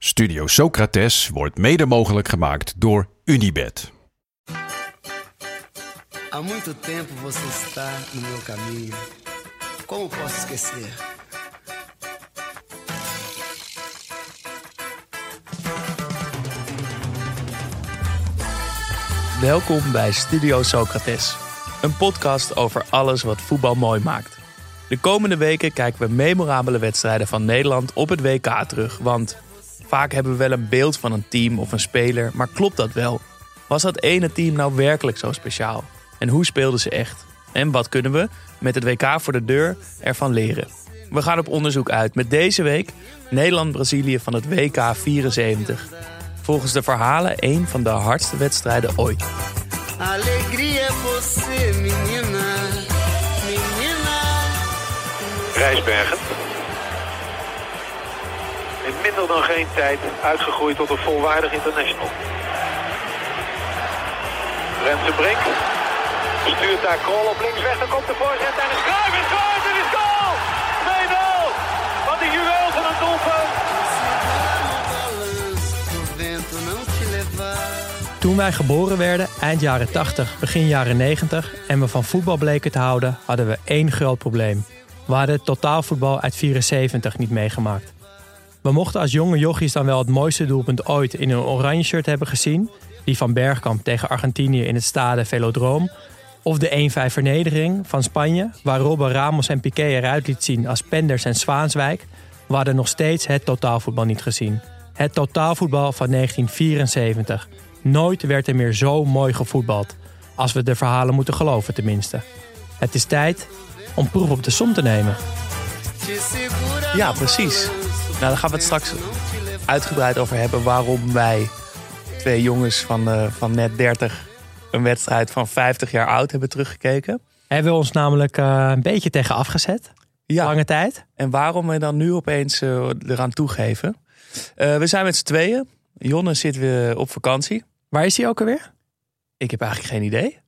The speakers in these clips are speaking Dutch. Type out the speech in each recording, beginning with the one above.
Studio Socrates wordt mede mogelijk gemaakt door Unibed. Há muito tempo você está no meu caminho. Como posso esquecer? Welkom bij Studio Socrates, een podcast over alles wat voetbal mooi maakt. De komende weken kijken we memorabele wedstrijden van Nederland op het WK terug. Want vaak hebben we wel een beeld van een team of een speler, maar klopt dat wel? Was dat ene team nou werkelijk zo speciaal? En hoe speelden ze echt? En wat kunnen we met het WK voor de deur ervan leren? We gaan op onderzoek uit met deze week Nederland-Brazilië van het WK 74. Volgens de verhalen een van de hardste wedstrijden ooit. Alegria é você, menina. Menina. Rijsbergen. Dan geen tijd uitgegroeid tot een volwaardig international. Renze Brink stuurt daar Krol op links weg. Dan komt de voorzet en is Cruijff is. Het is goal! 2-0. Wat een juweel van een doelpunt. Toen wij geboren werden, eind jaren 80, begin jaren 90, en we van voetbal bleken te houden, hadden we één groot probleem. We hadden het totaalvoetbal uit 74 niet meegemaakt. We mochten als jonge jochies dan wel het mooiste doelpunt ooit in een oranje shirt hebben gezien, die van Bergkamp tegen Argentinië in het stade Velodroom, of de 1-5 vernedering van Spanje, waar Robben Ramos en Piqué eruit liet zien als Penders en Zwaanswijk. We hadden nog steeds het totaalvoetbal niet gezien. Het totaalvoetbal van 1974. Nooit werd er meer zo mooi gevoetbald. Als we de verhalen moeten geloven tenminste. Het is tijd om proef op de som te nemen. Ja, precies. Nou, daar gaan we het straks uitgebreid over hebben waarom wij twee jongens van, eh, van net 30 een wedstrijd van 50 jaar oud hebben teruggekeken. Hebben we ons namelijk eh, een beetje tegen afgezet. Ja, Lange tijd. en waarom we dan nu opeens eh, eraan toegeven. We zijn met z'n tweeën. Jonne zit weer op vakantie. Waar is hij ook alweer? Ik heb eigenlijk geen idee.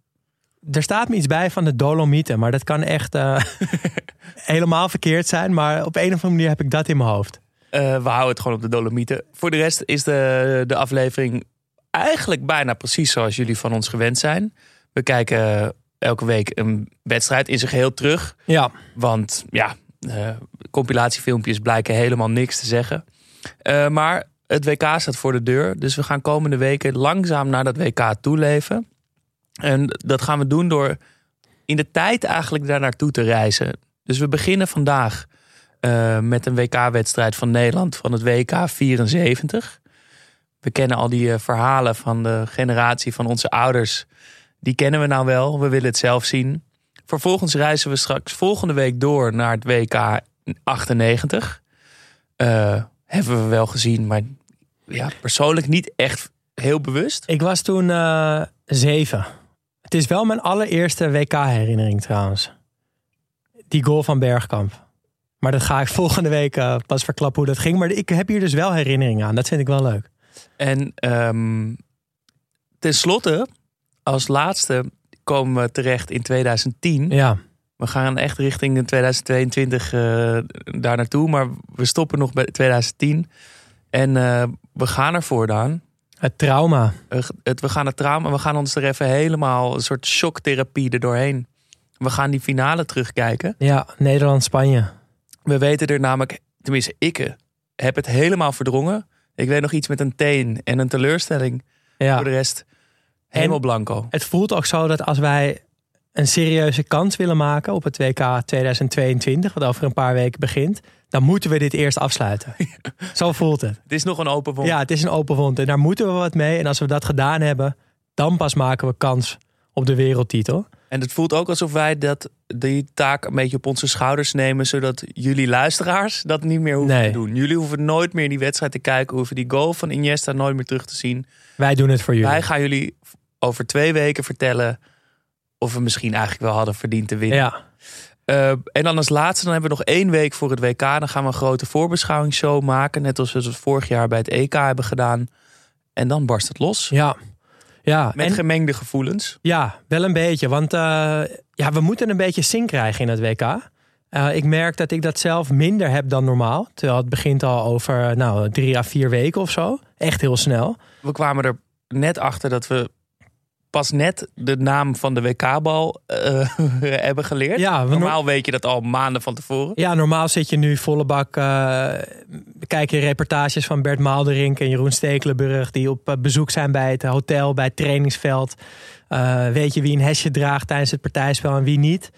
Er staat me iets bij van de Dolomieten, maar dat kan echt helemaal verkeerd zijn. Maar op een of andere manier heb ik dat in mijn hoofd. Eh, we houden het gewoon op de Dolomieten. Voor de rest is de, de aflevering eigenlijk bijna precies zoals jullie van ons gewend zijn. We kijken elke week een wedstrijd in zijn geheel terug. Ja, Want ja, eh, compilatiefilmpjes blijken helemaal niks te zeggen. Eh, maar het WK staat voor de deur. Dus we gaan komende weken langzaam naar dat WK toeleven. En dat gaan we doen door in de tijd eigenlijk daar naartoe te reizen. Dus we beginnen vandaag eh, met een WK-wedstrijd van Nederland van het WK 74. We kennen al die eh, verhalen van de generatie van onze ouders. Die kennen we nou wel. We willen het zelf zien. Vervolgens reizen we straks volgende week door naar het WK 98. Eh, hebben we wel gezien, maar ja, persoonlijk niet echt heel bewust. ik was toen eh, zeven. Het is wel mijn allereerste WK-herinnering trouwens. Die goal van Bergkamp. Maar dat ga ik volgende week eh, pas verklappen hoe dat ging. Maar ik heb hier dus wel herinneringen aan. Dat vind ik wel leuk. En ehm tenslotte, als laatste komen we terecht in 2010. Ja, We gaan echt richting 2022 eh, daar naartoe, maar we stoppen nog bij 2010. En eh, we gaan ervoor, Daan. het trauma. Het, we gaan het trauma, we gaan ons er even helemaal een soort shocktherapie er doorheen. We gaan die finale terugkijken. Ja, Nederland-Spanje. We weten er namelijk, tenminste ik eh, heb het helemaal verdrongen. Ik weet nog iets met een teen en een teleurstelling. Ja. Voor de rest helemaal En- blanco. Het voelt ook zo dat als wij een serieuze kans willen maken op het WK 2022, wat over een paar weken begint, dan moeten we dit eerst afsluiten. Zo voelt het. Het is nog een open wond. Ja, het is een open wond en daar moeten we wat mee. En als we dat gedaan hebben, dan pas maken we kans op de wereldtitel. En het voelt ook alsof wij dat, die taak een beetje op onze schouders nemen, zodat jullie luisteraars dat niet meer hoeven Nee. te doen. Jullie hoeven nooit meer die wedstrijd te kijken, hoeven die goal van Iniesta nooit meer terug te zien. Wij doen het voor jullie. Wij gaan jullie over twee weken vertellen of we misschien eigenlijk wel hadden verdiend te winnen. Ja, Eh, en dan als laatste, dan hebben we nog één week voor het WK. Dan gaan we een grote voorbeschouwingsshow maken. Net als we het vorig jaar bij het EK hebben gedaan. En dan barst het los. ja. Ja, Met en- gemengde gevoelens. ja, wel een beetje. Want eh, ja, we moeten een beetje zin krijgen in het WK. Eh, ik merk dat ik dat zelf minder heb dan normaal. Terwijl het begint al over nou, drie à vier weken of zo. Echt heel snel. We kwamen er net achter dat we pas net de naam van de WK-bal uh, hebben geleerd. Ja, Normaal weet je dat al maanden van tevoren. Ja, normaal zit je nu volle bak. eh, kijk je reportages van Bert Maalderink en Jeroen Stekelenburg. die op eh, bezoek zijn bij het hotel, bij het trainingsveld. Eh, weet je wie een hesje draagt tijdens het partijspel en wie niet.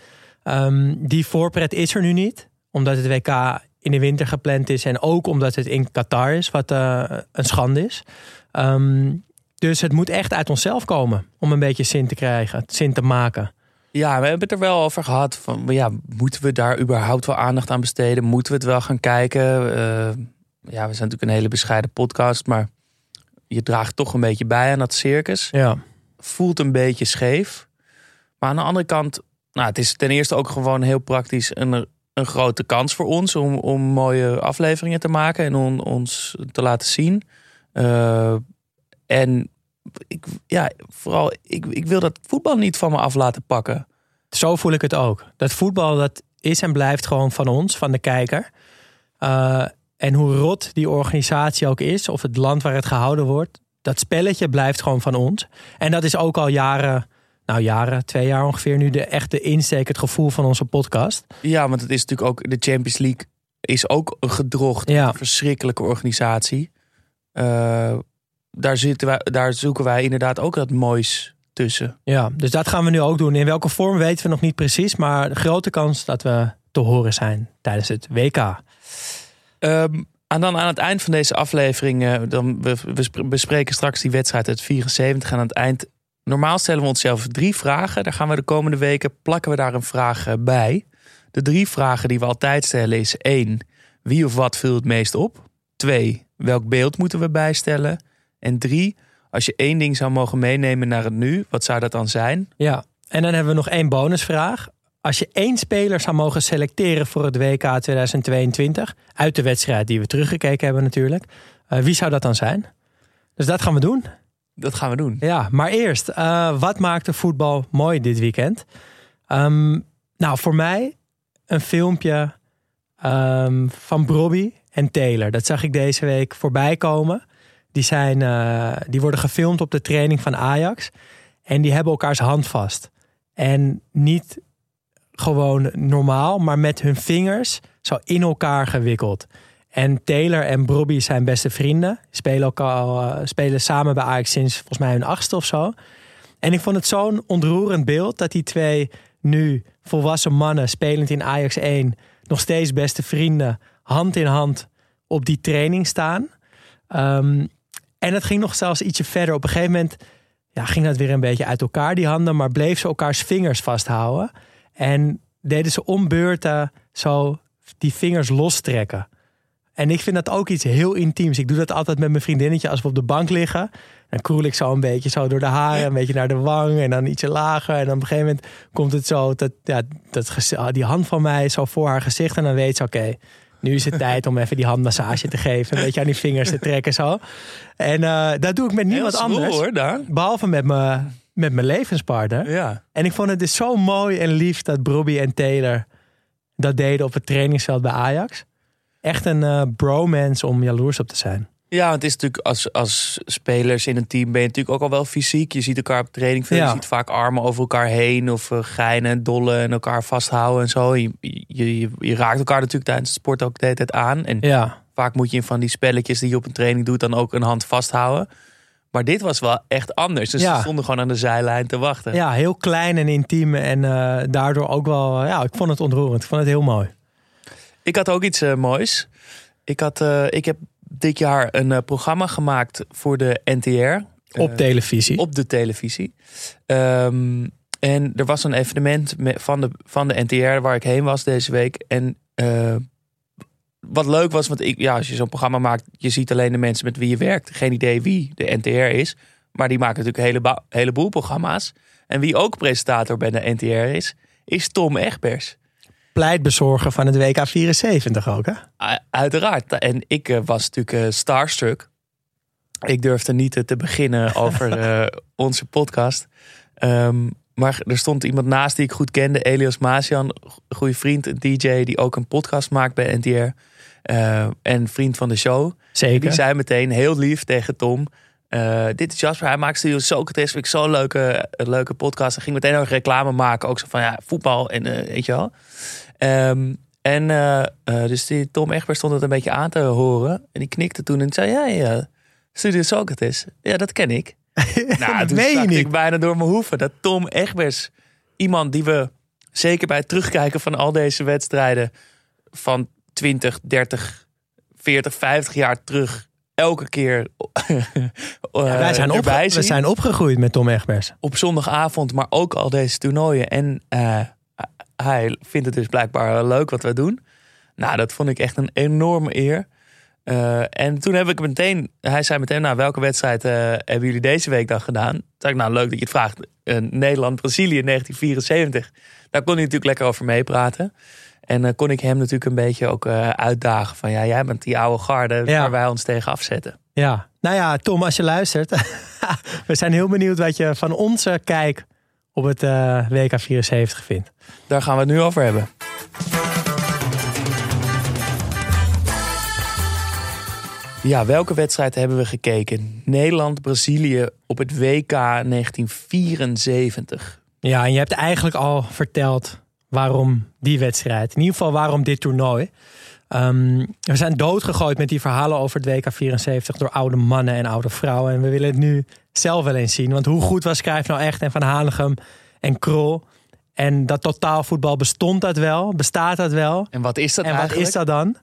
Ehm, die voorpret is er nu niet, omdat het WK in de winter gepland is. en ook omdat het in Qatar is, wat eh, een schande is. Ehm, dus het moet echt uit onszelf komen om een beetje zin te krijgen, zin te maken. Ja, we hebben het er wel over gehad. Van, ja, moeten we daar überhaupt wel aandacht aan besteden? Moeten we het wel gaan kijken? Eh, ja, we zijn natuurlijk een hele bescheiden podcast, maar je draagt toch een beetje bij aan dat circus. Ja. Voelt een beetje scheef. Maar aan de andere kant, nou, het is ten eerste ook gewoon heel praktisch een, een grote kans voor ons om, om mooie afleveringen te maken en om ons te laten zien. Eh, en ik, ja, vooral, ik, ik wil dat voetbal niet van me af laten pakken. Zo voel ik het ook. Dat voetbal dat is en blijft gewoon van ons, van de kijker. Uh, en hoe rot die organisatie ook is, of het land waar het gehouden wordt, dat spelletje blijft gewoon van ons. En dat is ook al jaren, nou jaren, twee jaar ongeveer nu de echte insteek, het gevoel van onze podcast. Ja, want het is natuurlijk ook de Champions League is ook een gedrocht, Ja. een verschrikkelijke organisatie. Uh, daar, zitten wij, daar zoeken wij inderdaad ook wat moois tussen. Ja, dus dat gaan we nu ook doen. In welke vorm weten we nog niet precies, maar de grote kans dat we te horen zijn tijdens het WK. Um, en dan aan het eind van deze aflevering, uh, dan we, we bespreken straks die wedstrijd uit 74 aan het eind. Normaal stellen we onszelf drie vragen. Daar gaan we de komende weken plakken we daar een vraag uh, bij. De drie vragen die we altijd stellen is één, wie of wat vult het meest op? Twee, welk beeld moeten we bijstellen? En drie, als je één ding zou mogen meenemen naar het nu, wat zou dat dan zijn? Ja, en dan hebben we nog één bonusvraag. Als je één speler zou mogen selecteren voor het WK 2022, uit de wedstrijd die we teruggekeken hebben natuurlijk, uh, wie zou dat dan zijn? Dus dat gaan we doen. Dat gaan we doen. Ja, maar eerst, uh, wat maakte voetbal mooi dit weekend? Um, nou, voor mij een filmpje um, van Brobby en Taylor. Dat zag ik deze week voorbij komen. Die, zijn, uh, die worden gefilmd op de training van Ajax. En die hebben elkaars hand vast. En niet gewoon normaal, maar met hun vingers zo in elkaar gewikkeld. En Taylor en Brobby zijn beste vrienden. Spelen, ook al, uh, spelen samen bij Ajax sinds volgens mij hun achtste of zo. En ik vond het zo'n ontroerend beeld dat die twee nu volwassen mannen spelend in Ajax 1 nog steeds beste vrienden hand in hand op die training staan. Um, en het ging nog zelfs ietsje verder. Op een gegeven moment ja, ging dat weer een beetje uit elkaar, die handen. Maar bleef ze elkaars vingers vasthouden. En deden ze om beurten zo die vingers lostrekken. En ik vind dat ook iets heel intiems. Ik doe dat altijd met mijn vriendinnetje als we op de bank liggen. Dan kroel ik zo een beetje zo door de haren, een beetje naar de wang en dan ietsje lager. En dan op een gegeven moment komt het zo, dat, ja, dat, die hand van mij zo voor haar gezicht. En dan weet ze, oké, nu is het tijd om even die handmassage te geven. Een beetje aan die vingers te trekken zo. En uh, dat doe ik met niemand anders. Hoor, daar. Behalve met mijn, met mijn levenspartner. Ja. En ik vond het dus zo mooi en lief dat Brobby en Taylor dat deden op het trainingsveld bij Ajax. Echt een uh, bromance om jaloers op te zijn. Ja, het is natuurlijk als, als spelers in een team ben je natuurlijk ook al wel fysiek. Je ziet elkaar op training veel. Ja. Je ziet vaak armen over elkaar heen of uh, geinen en dollen en elkaar vasthouden en zo. Je, je, je, je, raakt elkaar natuurlijk tijdens het sport ook de hele tijd aan. En ja. vaak moet je in van die spelletjes die je op een training doet dan ook een hand vasthouden. Maar dit was wel echt anders. Dus Ja. ze stonden gewoon aan de zijlijn te wachten. ja, heel klein en intiem. En uh, daardoor ook wel, ja, ik vond het ontroerend. Ik vond het heel mooi. Ik had ook iets uh, moois. Ik, had, uh, ik heb dit jaar een uh, programma gemaakt voor de NTR. Op televisie. Op de televisie. Um, en er was een evenement van, de, van de NTR waar ik heen was deze week. En uh, wat leuk was, want ik, ja, als je zo'n programma maakt, je ziet alleen de mensen met wie je werkt. Geen idee wie de NTR is. Maar die maken natuurlijk een hele heleboel programma's. En wie ook presentator bij de NTR is, is Tom Egbers pleitbezorger van het WK 74 ook, hè? Uiteraard. En ik uh, was natuurlijk uh, starstruck. Ik durfde niet uh, te beginnen over onze podcast. Um, Maar er stond iemand naast die ik goed kende, Elias Maasian, goede vriend, een DJ die ook een podcast maakt bij NTR. eh, en vriend van de show. Zeker. Die zei meteen heel lief tegen Tom. Eh, dit is Jasper, hij maakt Studio Socrates. Vind ik zo'n leuke, een leuke podcast. En ging meteen ook reclame maken. Ook zo van ja, voetbal en eh, weet je wel. Ehm, en eh, eh, dus die Tom Egbert stond het een beetje aan te horen. En die knikte toen en zei: Ja, ja, Studio Socrates. Ja, dat ken ik. nou, toen meen niet. ik bijna door mijn hoeven dat Tom Egbers, iemand die we zeker bij het terugkijken van al deze wedstrijden van 20, 30, 40, 50 jaar terug elke keer Ja, wij, zijn opge- erbij we zijn opgegroeid met Tom Egbers. op zondagavond, maar ook al deze toernooien. En eh, hij vindt het dus blijkbaar leuk wat we doen. Nou, dat vond ik echt een enorme eer. Eh, en toen heb ik meteen, hij zei meteen, nou, welke wedstrijd eh, hebben jullie deze week dan gedaan? Toen zei ik, nou, leuk dat je het vraagt. Eh, Nederland-Brazilië 1974. Daar kon hij natuurlijk lekker over meepraten. En dan kon ik hem natuurlijk een beetje ook eh, uitdagen van, ja, jij bent die oude garde Ja. waar wij ons tegen afzetten. Ja, nou ja, Tom, als je luistert. we zijn heel benieuwd wat je van onze kijk op het eh, WK 74 vindt. Daar gaan we het nu over hebben. Ja, welke wedstrijd hebben we gekeken? Nederland-Brazilië op het WK 1974. Ja, en je hebt eigenlijk al verteld waarom die wedstrijd. In ieder geval waarom dit toernooi. Ehm, we zijn doodgegooid met die verhalen over het WK 74 door oude mannen en oude vrouwen. En we willen het nu zelf wel eens zien. Want hoe goed was Cruijff nou echt en Van Hanegem en Krol? En dat totaalvoetbal bestond dat wel? Bestaat dat wel? En wat is dat En wat is dat dan?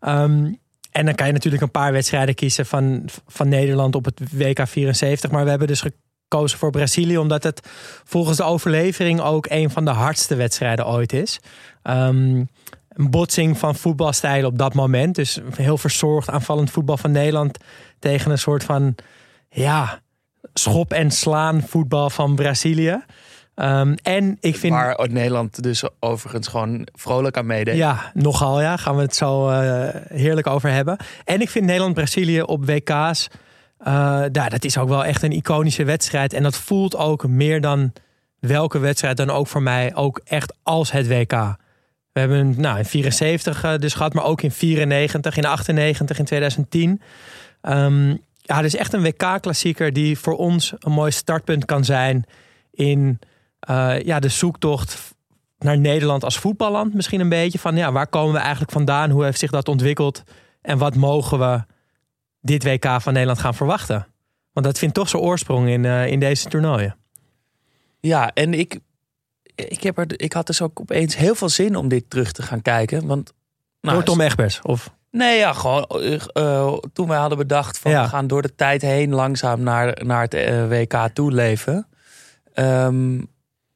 Ehm, en dan kan je natuurlijk een paar wedstrijden kiezen van, van Nederland op het WK 74. Maar we hebben dus gekozen voor Brazilië, omdat het volgens de overlevering ook een van de hardste wedstrijden ooit is. Ehm, een botsing van voetbalstijlen op dat moment. Dus heel verzorgd aanvallend voetbal van Nederland tegen een soort van ja, schop en slaan voetbal van Brazilië. Ehm, en ik vind. Waar Nederland dus overigens gewoon vrolijk aan meedeed. Ja, nogal ja. Gaan we het zo eh, heerlijk over hebben. En ik vind Nederland-Brazilië op WK's... ja, dat is ook wel echt een iconische wedstrijd. En dat voelt ook meer dan welke wedstrijd dan ook voor mij ook echt als het WK. We hebben nou, in 74 eh, dus gehad, maar ook in 94, in 98, in 2010. Ehm, ja, het is echt een WK-klassieker die voor ons een mooi startpunt kan zijn in eh, ja, de zoektocht naar Nederland als voetballand misschien een beetje. Van ja, waar komen we eigenlijk vandaan? Hoe heeft zich dat ontwikkeld? En wat mogen we dit WK van Nederland gaan verwachten? Want dat vindt toch zijn oorsprong in, eh, in deze toernooien. Ja, en ik, ik, heb er, ik had dus ook opeens heel veel zin om dit terug te gaan kijken. Want, nou, Door Tom Egbers. Of, Nee, ja, gewoon eh, eh, toen wij hadden bedacht van Ja. we gaan door de tijd heen langzaam naar, naar het eh, WK toe leven. Ehm,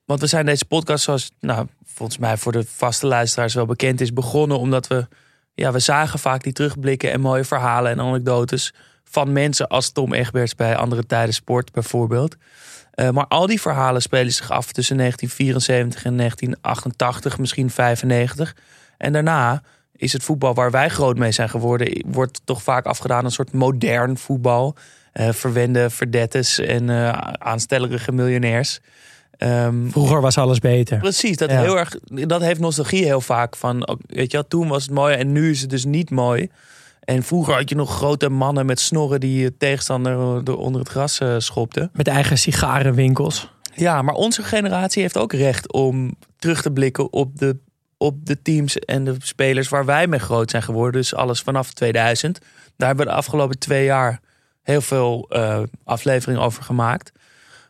want we zijn deze podcast, zoals nou, volgens mij voor de vaste luisteraars wel bekend is, begonnen omdat we, ja, we zagen vaak die terugblikken en mooie verhalen en anekdotes van mensen als Tom Egberts bij andere tijden sport bijvoorbeeld. Eh, maar al die verhalen spelen zich af tussen 1974 en 1988, misschien 95. En daarna is het voetbal waar wij groot mee zijn geworden, wordt toch vaak afgedaan een soort modern voetbal. Eh, verwende verdettes en eh, aanstellerige miljonairs. Ehm, vroeger was alles beter. Precies, dat, Ja. heel erg, dat heeft nostalgie heel vaak. Van, weet je wel, toen was het mooi en nu is het dus niet mooi. En vroeger had je nog grote mannen met snorren die je tegenstander onder het gras eh, schopten. Met eigen sigarenwinkels. Ja, maar onze generatie heeft ook recht om terug te blikken op de, op de teams en de spelers waar wij mee groot zijn geworden. Dus alles vanaf 2000. Daar hebben we de afgelopen twee jaar heel veel eh, afleveringen over gemaakt.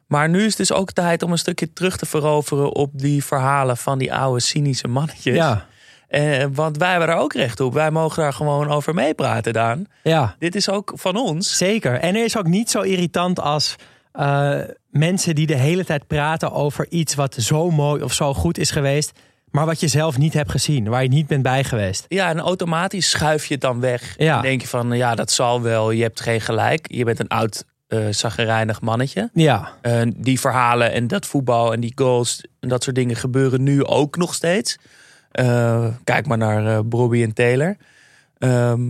Maar nu is het dus ook tijd om een stukje terug te veroveren op die verhalen van die oude cynische mannetjes. Ja, Eh, want wij hebben daar ook recht op. Wij mogen daar gewoon over meepraten, Daan. ja, Dit is ook van ons. zeker. En er is ook niet zo irritant als eh, mensen die de hele tijd praten over iets wat zo mooi of zo goed is geweest. Maar wat je zelf niet hebt gezien, waar je niet bent bij geweest. Ja, en automatisch schuif je het dan weg. Ja. Dan denk je van, ja, dat zal wel. Je hebt geen gelijk. Je bent een oud, zaggerijnig mannetje. Ja, die verhalen en dat voetbal en die goals en dat soort dingen gebeuren nu ook nog steeds. Eh, kijk maar naar eh Bobby en Taylor. Ehm,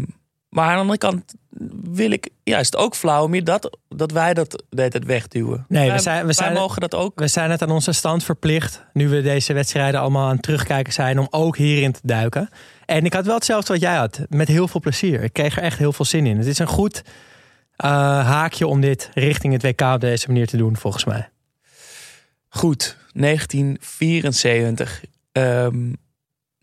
maar aan de andere kant wil ik juist ook flauw je dat, dat wij dat de hele tijd wegduwen. Nee, we zijn- we wij zijn- mogen dat ook. We zijn het aan onze stand verplicht, nu we deze wedstrijden allemaal aan het terugkijken zijn, om ook hierin te duiken. En ik had wel hetzelfde wat jij had, met heel veel plezier. Ik kreeg er echt heel veel zin in. Het is een goed eh, haakje om dit richting het WK op deze manier te doen, volgens mij. Goed, 1974. Ehm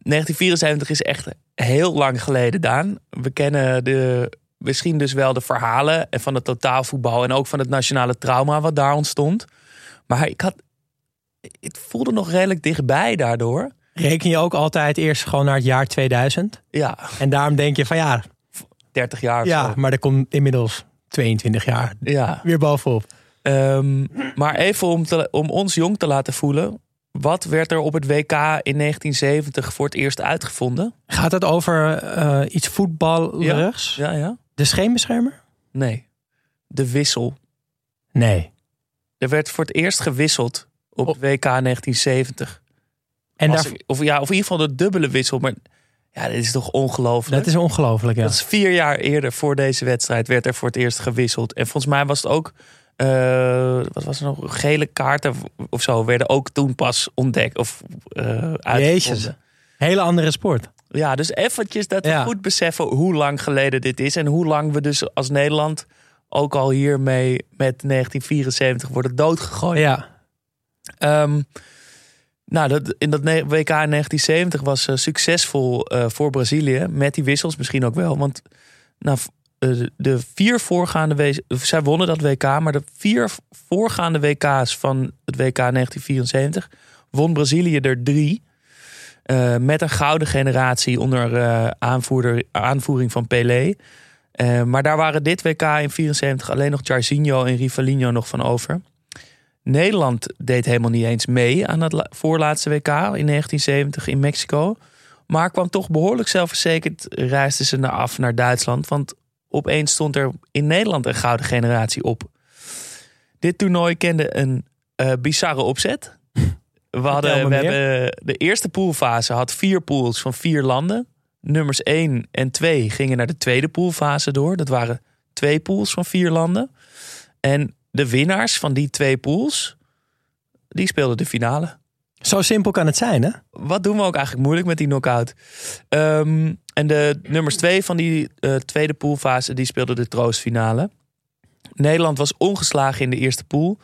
1974 is echt heel lang geleden, Daan. We kennen de, misschien dus wel de verhalen van het totaalvoetbal... en ook van het nationale trauma wat daar ontstond. Maar ik had... Het voelde nog redelijk dichtbij daardoor. Reken je ook altijd eerst gewoon naar het jaar 2000? Ja, En daarom denk je van ja, 30 jaar of ja zo. maar er komt inmiddels 22 jaar Ja. weer bovenop. Ehm, maar even om, te, om ons jong te laten voelen... Wat werd er op het WK in 1970 voor het eerst uitgevonden? Gaat het over eh, iets voetballerigs? Ja, ja. De scheenbeschermer? Nee. De wissel. Nee. Er werd voor het eerst gewisseld op het WK 1970. En daar, of, ja, of in ieder geval de dubbele wissel. Maar ja, dit is toch ongelooflijk. dat is ongelooflijk, ja. Dat is vier jaar eerder voor deze wedstrijd werd er voor het eerst gewisseld. En volgens mij was het ook... eh, wat was er nog? Gele kaarten of zo werden ook toen pas ontdekt of uitgevonden. Jezus. Hele andere sport. Ja, dus eventjes dat we Ja. goed beseffen hoe lang geleden dit is. En hoe lang we dus als Nederland ook al hiermee met 1974 worden doodgegooid. Ja. Ehm, nou, dat, in dat WK in 1970 was eh, succesvol voor Brazilië. Met die wissels misschien ook wel. Want nou, de vier voorgaande... of Zij wonnen dat WK, maar de vier voorgaande WK's van het WK 1974... won Brazilië er drie. Eh, met een gouden generatie onder eh, aanvoerder, aanvoering van Pelé. Eh, maar daar waren dit WK in 74 alleen nog Jairzinho en Rivalinho nog van over. Nederland deed helemaal niet eens mee aan het la- voorlaatste WK in 1970 in Mexico. Maar kwam toch behoorlijk zelfverzekerd, reisden ze naar af naar Duitsland. Want opeens stond er in Nederland een gouden generatie op. Dit toernooi kende een eh, bizarre opzet. We, hadden, we hebben de eerste poolfase had vier pools van vier landen. Nummers 1 en 2 gingen naar de tweede poolfase door. Dat waren twee pools van vier landen. En de winnaars van die twee pools, die speelden de finale. Zo simpel kan het zijn, hè? Wat doen we ook eigenlijk moeilijk met die knockout? Ehm, en de nummers twee van die eh, tweede poolfase, die speelden de troostfinale. Nederland was ongeslagen in de eerste pool.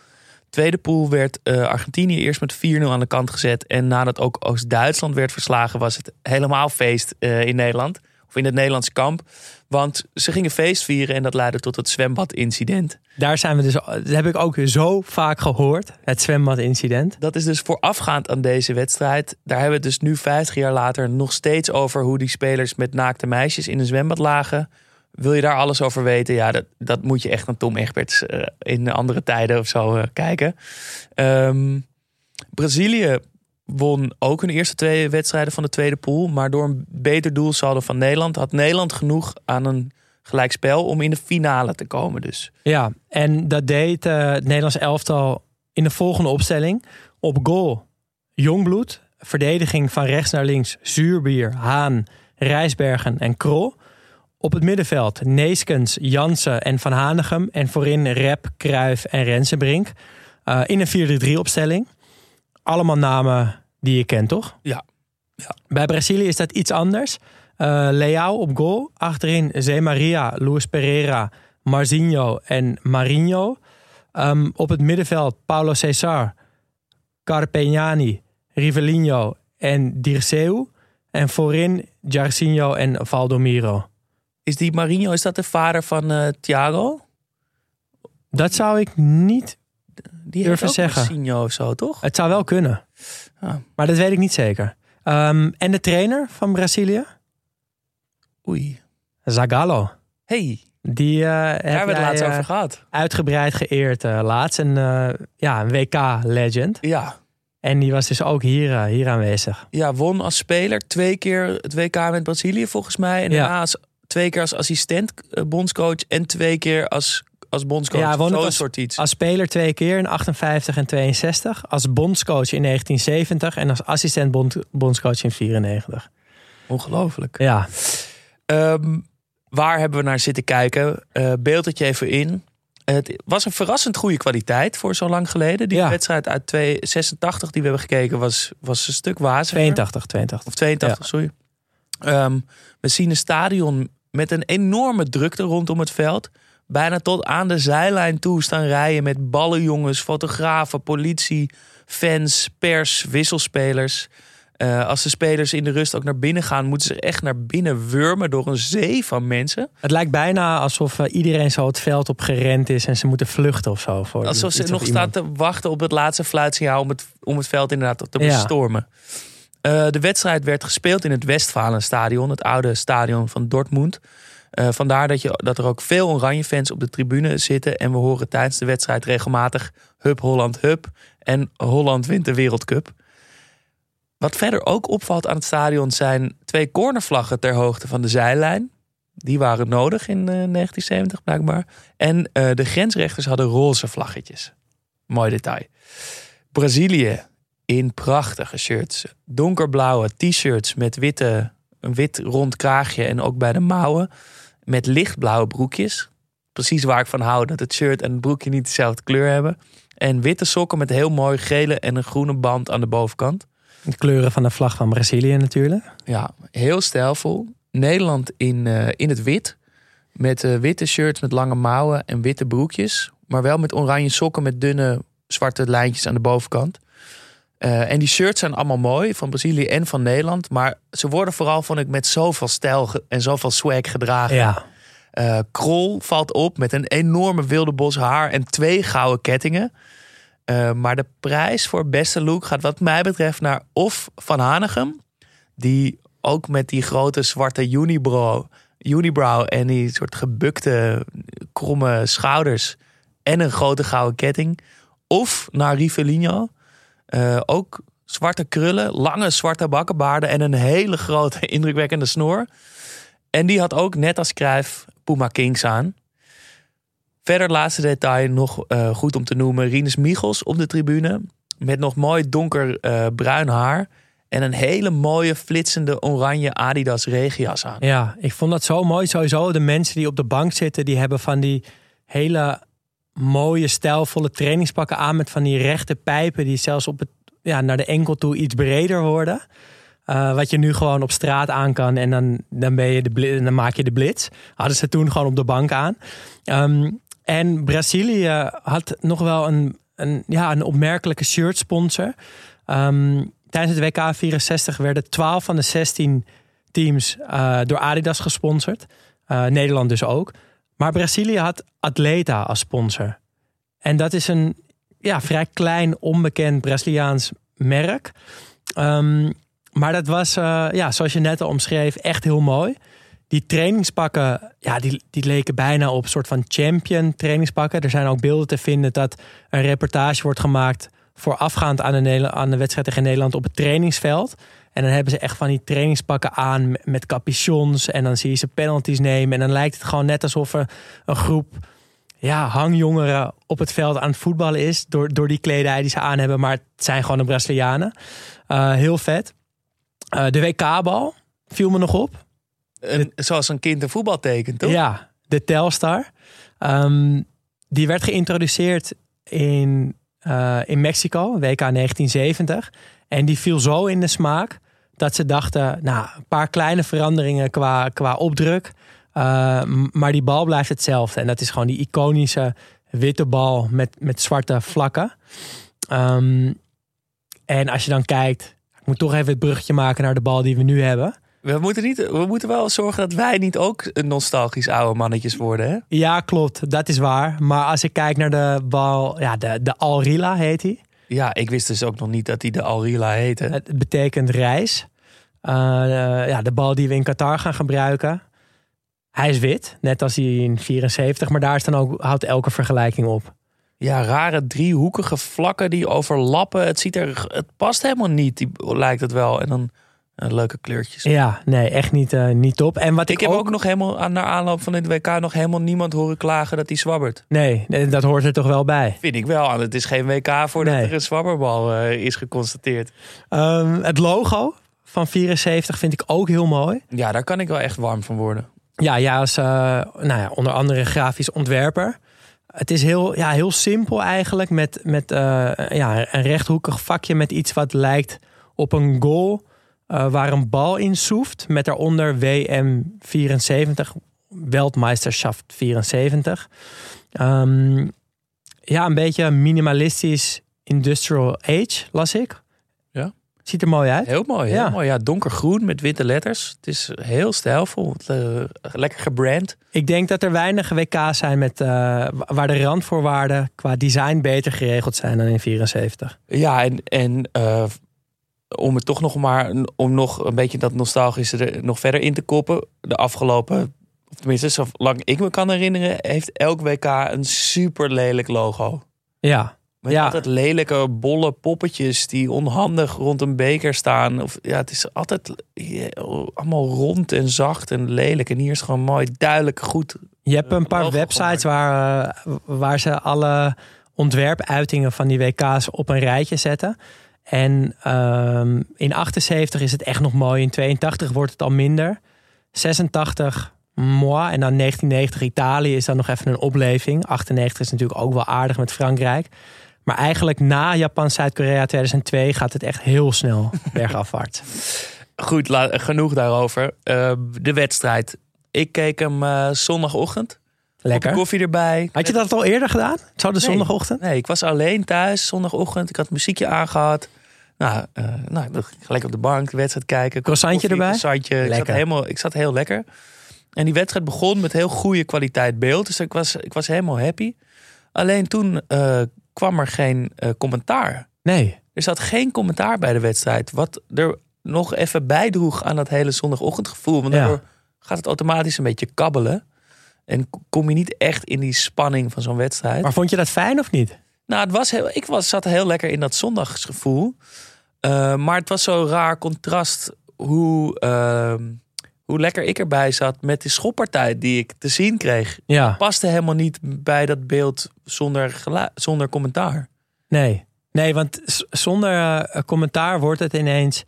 Tweede pool werd eh, Argentinië eerst met 4-0 aan de kant gezet. En nadat ook Oost-Duitsland werd verslagen, was het helemaal feest eh, in Nederland. Of in het Nederlandse kamp. Want ze gingen feest vieren en dat leidde tot het zwembadincident. Daar zijn we dus, dat heb ik ook zo vaak gehoord. Het zwembadincident. Dat is dus voorafgaand aan deze wedstrijd. Daar hebben we het dus nu 50 jaar later nog steeds over hoe die spelers met naakte meisjes in een zwembad lagen. Wil je daar alles over weten? Ja, dat, dat moet je echt naar Tom Egberts eh, in andere tijden of zo eh, kijken. Ehm, Brazilië won ook hun eerste twee wedstrijden van de tweede pool. Maar door een beter doelsaldo van Nederland had Nederland genoeg aan een gelijkspel om in de finale te komen. Dus Ja, en dat deed eh, het Nederlands elftal in de volgende opstelling. Op goal Jongbloed. Verdediging van rechts naar links Zuurbier, Haan, Rijsbergen en Krol. Op het middenveld Neeskens, Jansen en Van Hanegem. En voorin Rep, Kruif en Rensenbrink. Eh, in een 4-3-3 opstelling. Allemaal namen die je kent, toch? Ja. Ja. Bij Brazilië is dat iets anders. Eh Leao op goal. Achterin Zé Maria, Luis Pereira, Marzinho en Marinho. Ehm, op het middenveld Paulo Cesar, Carpegnani, Rivellino en Dirceu. En voorin Jairzinho en Valdomiro. is die Marinho, is dat de vader van eh Thiago? Dat zou ik niet... Die Durven zeggen. Marcinho of zo, toch? Het zou wel kunnen. Ah. Maar dat weet ik niet zeker. Ehm, en de trainer van Brazilië? Oei. Zagallo. Hey, Die eh daar hebben we het laatst eh, over gehad. uitgebreid geëerd eh, laatst. En, eh, ja, een WK-legend. Ja. En die was dus ook hier, hier aanwezig. ja, won als speler twee keer het WK met Brazilië volgens mij. En Ja. daarna als, twee keer als assistent bondscoach en twee keer als, als bondscoach. Ja, won als- soort iets. Als speler twee keer in 58 en 62. Als bondscoach in 1970. En als assistent bond, bondscoach in 94. Ongelooflijk. Ja, Ehm, waar hebben we naar zitten kijken? Eh beeld het je even in. Het was een verrassend goede kwaliteit voor zo lang geleden. Die Ja. wedstrijd uit 86 die we hebben gekeken was, was een stuk waziger. 82, 82. Of 82, sorry. Ehm, we zien een stadion met een enorme drukte rondom het veld. Bijna tot aan de zijlijn toe staan rijen met ballenjongens, fotografen, politie, fans, pers, wisselspelers. Eh, als de spelers in de rust ook naar binnen gaan, moeten ze echt naar binnen wurmen door een zee van mensen. Het lijkt bijna alsof eh, iedereen zo het veld op gerend is en ze moeten vluchten of zo. Voor Alsof ze nog iemand. te wachten op het laatste fluitsignaal om het, om het veld inderdaad te Ja. bestormen. Eh, de wedstrijd werd gespeeld in het Westfalenstadion, het oude stadion van Dortmund. Eh, vandaar dat, je, dat er ook veel oranje fans op de tribune zitten. En we horen tijdens de wedstrijd regelmatig Hup Holland Hup en Holland wint de Wereldcup. Wat verder ook opvalt aan het stadion zijn twee cornervlaggen ter hoogte van de zijlijn. Die waren nodig in eh, 1970 blijkbaar. En eh, de grensrechters hadden roze vlaggetjes. Mooi detail. Brazilië in prachtige shirts. Donkerblauwe t-shirts met witte, een wit rond kraagje en ook bij de mouwen. Met lichtblauwe broekjes. Precies waar ik van hou, dat het shirt en het broekje niet dezelfde kleur hebben. En witte sokken met heel mooi gele en een groene band aan de bovenkant. De kleuren van de vlag van Brazilië natuurlijk. Ja, heel stijlvol. Nederland in, eh, in het wit. Met eh, witte shirts met lange mouwen en witte broekjes. Maar wel met oranje sokken met dunne zwarte lijntjes aan de bovenkant. Eh, en die shirts zijn allemaal mooi, van Brazilië en van Nederland. Maar ze worden vooral, vond ik, met zoveel stijl en zoveel swag gedragen. Ja, Eh, Krol valt op met een enorme wilde bos haar en twee gouden kettingen. Eh, maar de prijs voor beste look gaat wat mij betreft naar of Van Hanegem. Die ook met die grote zwarte unibrow, unibrow en die soort gebukte kromme schouders en een grote gouden ketting. Of naar Rivellino. Eh, ook zwarte krullen, lange zwarte bakkenbaarden en een hele grote indrukwekkende snor. En die had ook net als Cruijff Puma Kings aan. Verder laatste detail nog eh, goed om te noemen. Rinus Michels op de tribune. Met nog mooi donker eh, bruin haar. En een hele mooie flitsende oranje Adidas regenjas aan. ja, ik vond dat zo mooi. Sowieso de mensen die op de bank zitten, die hebben van die hele mooie, stijlvolle trainingspakken aan met van die rechte pijpen die zelfs op het, ja, naar de enkel toe iets breder worden. Eh, wat je nu gewoon op straat aan kan en dan, dan, ben je de dan maak je de blitz. Hadden ze toen gewoon op de bank aan. Ehm, en Brazilië had nog wel een, een, ja, een opmerkelijke shirt sponsor. Ehm, tijdens het WK 64 werden 12 van de 16 teams eh, door Adidas gesponsord. Eh, Nederland dus ook. Maar Brazilië had Atleta als sponsor. En dat is een ja, vrij klein, onbekend Braziliaans merk. Ehm, maar dat was, eh, ja, zoals je net al omschreef, echt heel mooi. Die trainingspakken, ja, die, die leken bijna op soort van champion trainingspakken. Er zijn ook beelden te vinden dat een reportage wordt gemaakt voorafgaand aan de, aan de wedstrijd tegen Nederland op het trainingsveld. En dan hebben ze echt van die trainingspakken aan met- capuchons. En dan zie je ze penalties nemen. En dan lijkt het gewoon net alsof er een groep ja, hangjongeren op het veld aan het voetballen is. Door, door die kledij die ze aan hebben. Maar het zijn gewoon de Brazilianen. Eh, heel vet. Eh, de WK-bal viel me nog op. Een- zoals een kind een voetbal tekent, toch? Ja, de Telstar. Ehm, die werd geïntroduceerd in, eh, in Mexico, WK 1970. En die viel zo in de smaak dat ze dachten, nou, een paar kleine veranderingen qua, qua opdruk. Eh, maar die bal blijft hetzelfde. En dat is gewoon die iconische witte bal met, met zwarte vlakken. Ehm, en als je dan kijkt, ik moet toch even het bruggetje maken naar de bal die we nu hebben. We, moeten niet, we moeten wel zorgen dat wij niet ook nostalgisch oude mannetjes worden, hè? Ja, klopt. Dat is waar. Maar als ik kijk naar de bal, ja, de, de Alrila heet hij. Ja, ik wist dus ook nog niet dat hij de Alrila heette. Het betekent reis. Eh, eh, ja, de bal die we in Qatar gaan gebruiken. Hij is wit, net als hij in 74. Maar daar is dan ook, houdt elke vergelijking op. Ja, rare driehoekige vlakken die overlappen. Het ziet er, het past helemaal niet, die, lijkt het wel. En dan leuke kleurtjes. Ja, nee, echt niet, eh, niet top. En wat ik, Ik heb ook nog helemaal aan naar aanloop van dit WK nog helemaal niemand horen klagen dat hij zwabbert. Nee, nee, dat hoort er toch wel bij. Vind ik wel. Het is geen WK voordat Nee. er een zwabberbal eh, is geconstateerd. Ehm, het logo van 74 vind ik ook heel mooi. Ja, daar kan ik wel echt warm van worden. Ja, ja als uh, nou ja, onder andere grafisch ontwerper. Het is heel, ja, heel simpel eigenlijk. Met, met uh, ja, een rechthoekig vakje met iets wat lijkt op een goal. Uh, waar een bal in soeft. Met daaronder WM74. Weltmeisterschaft 74. Um, ja, een beetje minimalistisch industrial age, las ik. Ja. Ziet er mooi uit. Heel mooi. Heel Ja. mooi. Ja, donkergroen met witte letters. Het is heel stijlvol. eh, lekker gebrand. Ik denk dat er weinig WK's zijn met, uh, waar de randvoorwaarden qua design beter geregeld zijn dan in 74. Ja, en, en om het toch nog maar om nog een beetje dat nostalgische er nog verder in te koppen. De afgelopen, of tenminste, zolang ik me kan herinneren, heeft elk WK een super lelijk logo. Ja. Met ja. altijd lelijke, bolle poppetjes die onhandig rond een beker staan. Of, ja, het is altijd ja, allemaal rond en zacht en lelijk. En hier is gewoon mooi, duidelijk, goed. Je hebt een paar websites waar, uh, waar ze alle ontwerpuitingen van die WK's op een rijtje zetten. En um, in 78 is het echt nog mooi. In 82 wordt het al minder. 86 moi. En dan 1990 Italië is dan nog even een opleving. 98 is natuurlijk ook wel aardig met Frankrijk. Maar eigenlijk na Japan-Zuid-Korea 2002 gaat het echt heel snel bergafwaarts. Goed, genoeg daarover. Uh, de wedstrijd. Ik keek hem uh, zondagochtend. Lekker. koffie erbij. Had je dat al eerder gedaan? Zo de nee, zondagochtend? Nee, ik was alleen thuis zondagochtend. Ik had muziekje aangehad. Nou, uh, nou lekker op de bank de wedstrijd kijken. Croissantje erbij? Croissantje. Ik zat, helemaal, ik zat heel lekker. En die wedstrijd begon met heel goede kwaliteit beeld. Dus ik was, ik was helemaal happy. Alleen toen uh, kwam er geen uh, commentaar. Nee. Er zat geen commentaar bij de wedstrijd. Wat er nog even bijdroeg aan dat hele zondagochtendgevoel. Want daardoor ja. gaat het automatisch een beetje kabbelen. En kom je niet echt in die spanning van zo'n wedstrijd. Maar vond je dat fijn of niet? Nou, het was heel, ik was, zat heel lekker in dat zondagsgevoel. Uh, maar het was zo'n raar contrast hoe, uh, hoe lekker ik erbij zat met die schoppartij die ik te zien kreeg. Ja. Paste helemaal niet bij dat beeld zonder, zonder commentaar. Nee, nee want zonder uh, commentaar wordt het ineens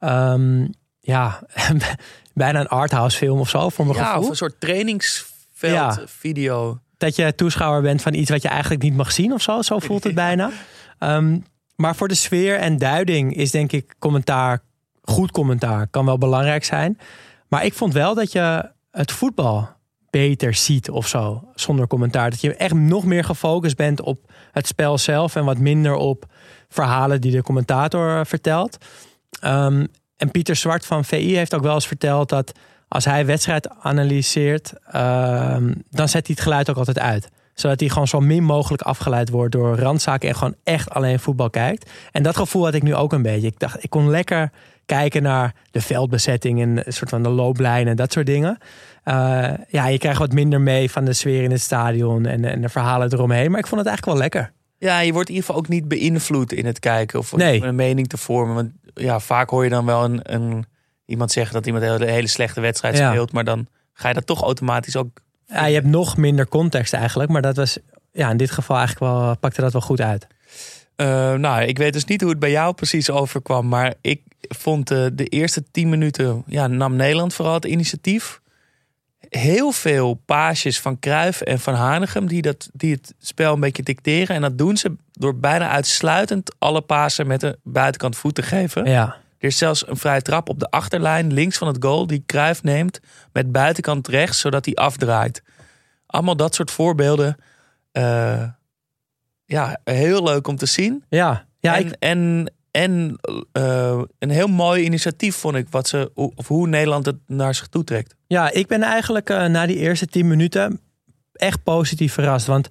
um, ja, bijna een arthouse film of zo voor mijn ja, gevoel. of een soort trainingsveld Ja. video. Dat je toeschouwer bent van iets wat je eigenlijk niet mag zien of zo. Zo voelt het bijna. Um, maar voor de sfeer en duiding is denk ik commentaar, goed commentaar, kan wel belangrijk zijn. Maar ik vond wel dat je het voetbal beter ziet of zo, zonder commentaar. Dat je echt nog meer gefocust bent op het spel zelf en wat minder op verhalen die de commentator vertelt. Um, en Pieter Zwart van VI heeft ook wel eens verteld dat als hij wedstrijd analyseert, um, dan zet hij het geluid ook altijd uit zodat hij gewoon zo min mogelijk afgeleid wordt door randzaken en gewoon echt alleen voetbal kijkt. En dat gevoel had ik nu ook een beetje. Ik dacht, ik kon lekker kijken naar de veldbezetting en een soort van de looplijnen en dat soort dingen. Uh, ja, je krijgt wat minder mee van de sfeer in het stadion en, en de verhalen eromheen. Maar ik vond het eigenlijk wel lekker. Ja, je wordt in ieder geval ook niet beïnvloed in het kijken of nee. een mening te vormen. Want ja, vaak hoor je dan wel een, een iemand zeggen dat iemand een hele, slechte wedstrijd Ja. speelt, maar dan ga je dat toch automatisch ook Ja, je hebt nog minder context eigenlijk, maar dat was ja, in dit geval eigenlijk wel pakte dat wel goed uit. Uh, nou, ik weet dus niet hoe het bij jou precies overkwam. Maar ik vond uh, de eerste tien minuten... Ja, nam Nederland vooral het initiatief. Heel veel paasjes van Kruif en van Hanegem... Die, dat, die het spel een beetje dicteren. En dat doen ze door bijna uitsluitend... alle pasen met een buitenkant voet te geven. Ja. Er is zelfs een vrije trap op de achterlijn... links van het goal die Kruif neemt... met buitenkant rechts, zodat hij afdraait. Allemaal dat soort voorbeelden... Uh, ja, heel leuk om te zien. Ja, ja en ik, en, en uh, een heel mooi initiatief vond ik, wat ze, of hoe Nederland het naar zich toe trekt. ja, ik ben eigenlijk uh, na die eerste tien minuten echt positief verrast. Want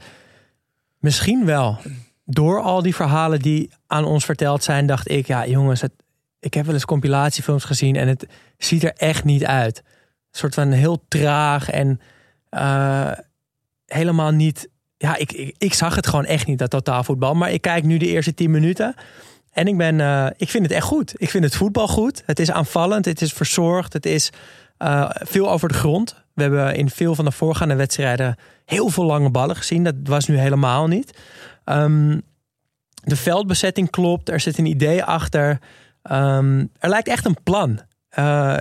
misschien wel door al die verhalen die aan ons verteld zijn, dacht ik, ja jongens, het, ik heb wel eens compilatiefilms gezien en het ziet er echt niet uit. Een soort van heel traag en uh, helemaal niet ja, ik, ik, zag het gewoon echt niet, dat totaalvoetbal. Maar ik kijk nu de eerste tien minuten. En ik, ben, uh, ik vind het echt goed. Ik vind het voetbal goed. Het is aanvallend, het is verzorgd. Het is uh, veel over de grond. We hebben in veel van de voorgaande wedstrijden heel veel lange ballen gezien. Dat was nu helemaal niet. Um, de veldbezetting klopt. Er zit een idee achter. Um, er lijkt echt een plan. Uh,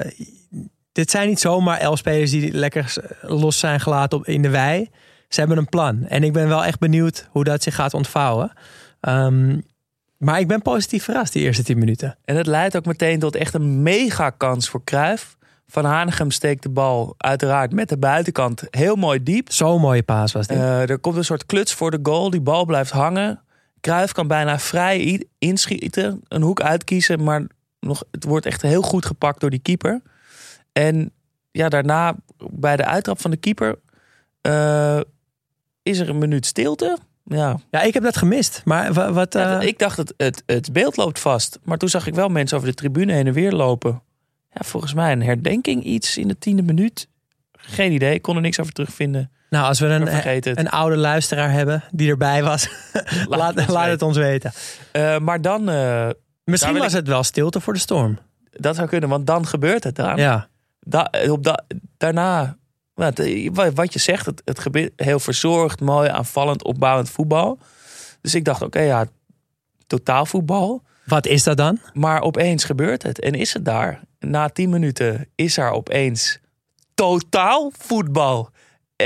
dit zijn niet zomaar elf spelers die lekker los zijn gelaten op, in de wei. Ze hebben een plan. En ik ben wel echt benieuwd hoe dat zich gaat ontvouwen. Ehm, maar ik ben positief verrast die eerste tien minuten. En het leidt ook meteen tot echt een mega kans voor Cruijff. Van Hanegem steekt de bal uiteraard met de buitenkant heel mooi diep. Zo'n mooie paas was dit. Uh, er komt een soort kluts voor de goal. Die bal blijft hangen. Cruijff kan bijna vrij inschieten. Een hoek uitkiezen. Maar nog, het wordt echt heel goed gepakt door die keeper. En ja, daarna bij de uittrap van de keeper... Uh, is er een minuut stilte. Ja. ja, ik heb dat gemist. Maar wat. Uh... ik dacht dat het, het beeld loopt vast. Maar toen zag ik wel mensen over de tribune heen en weer lopen. Ja, volgens mij een herdenking iets in de tiende minuut. Geen idee, ik kon er niks over terugvinden. Nou, als we een, een oude luisteraar hebben die erbij was, laat, laat, het, het, ons weten. Uh, maar dan. Uh, Misschien was het wel stilte voor de storm. Dat zou kunnen, want dan gebeurt het dan. Ja. Da, op da, daarna wat je zegt, het, het gebeurt heel verzorgd, mooi, aanvallend, opbouwend voetbal. Dus ik dacht, oké, ja, totaal voetbal. Wat is dat dan? Maar opeens gebeurt het en is het daar. Na tien minuten is er opeens totaal voetbal.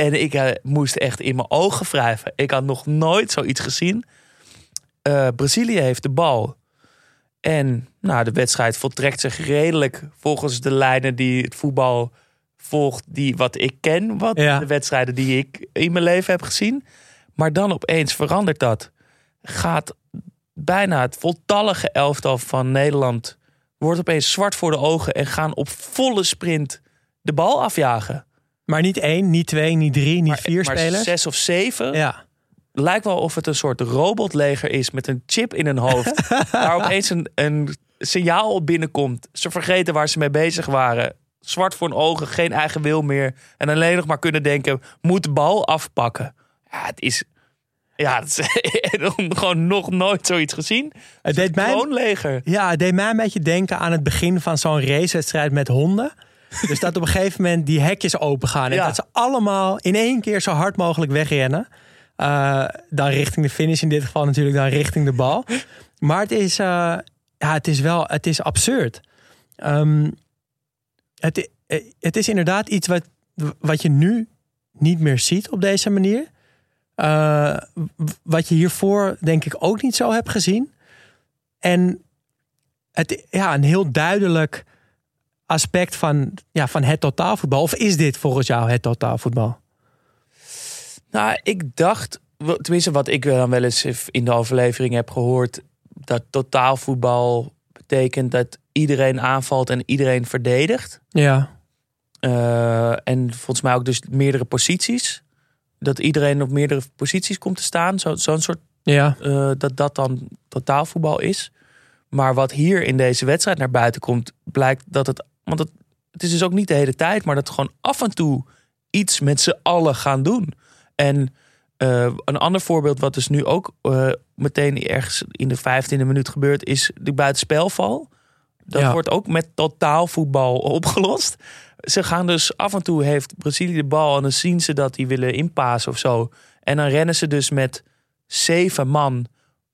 En ik uh, moest echt in mijn ogen wrijven. Ik had nog nooit zoiets gezien. Uh, Brazilië heeft de bal. En nou, de wedstrijd voltrekt zich redelijk volgens de lijnen die het voetbal volgt die wat ik ken, wat de wedstrijden die ik in mijn leven heb gezien. Maar dan opeens verandert dat. Gaat bijna het voltallige elftal van Nederland wordt opeens zwart voor de ogen en gaan op volle sprint de bal afjagen. Maar niet één, niet twee, niet drie, niet vier maar spelers. Zes of zeven. Ja. Lijkt wel of het een soort robotleger is met een chip in hun hoofd. waar opeens een, een signaal op binnenkomt. Ze vergeten waar ze mee bezig waren zwart voor hun ogen, geen eigen wil meer. En alleen nog maar kunnen denken, moet de bal afpakken. Ja, het is... Ja, het is gewoon nog nooit zoiets gezien. Het deed mij. Ja, het deed mij een beetje denken aan het begin van zo'n racewedstrijd met honden. Dus dat op een gegeven moment die hekjes open gaan. En dat ze allemaal in één keer zo hard mogelijk wegrennen. Uh, dan richting de finish in dit geval natuurlijk, dan richting de bal. Maar het is, uh, ja, het is wel, het is absurd. Um, het, eh, het is inderdaad iets wat, wat je nu niet meer ziet op deze manier. Uh, wat je hiervoor denk ik ook niet zo hebt gezien. En het, ja, een heel duidelijk aspect van, ja, van het totaalvoetbal. Of is dit volgens jou het totaalvoetbal? Nou, ik dacht, tenminste wat ik dan wel eens in de overlevering heb gehoord, dat totaalvoetbal betekent dat iedereen aanvalt en iedereen verdedigt. Ja. Uh, en volgens mij ook dus meerdere posities. Dat iedereen op meerdere posities komt te staan. Zo'n zo soort. Ja. Uh, dat dat dan totaalvoetbal is. Maar wat hier in deze wedstrijd naar buiten komt, blijkt dat het. Want het, het is dus ook niet de hele tijd, maar dat gewoon af en toe iets met z'n allen gaan doen. En uh, een ander voorbeeld, wat dus nu ook meteen ergens in de vijftiende minuut gebeurt, is de buitenspelval. Dat wordt ook met totaalvoetbal opgelost. Ze gaan dus af en toe heeft Brazilië de bal en dan zien ze dat die willen inpassen of zo. En dan rennen ze dus met zeven man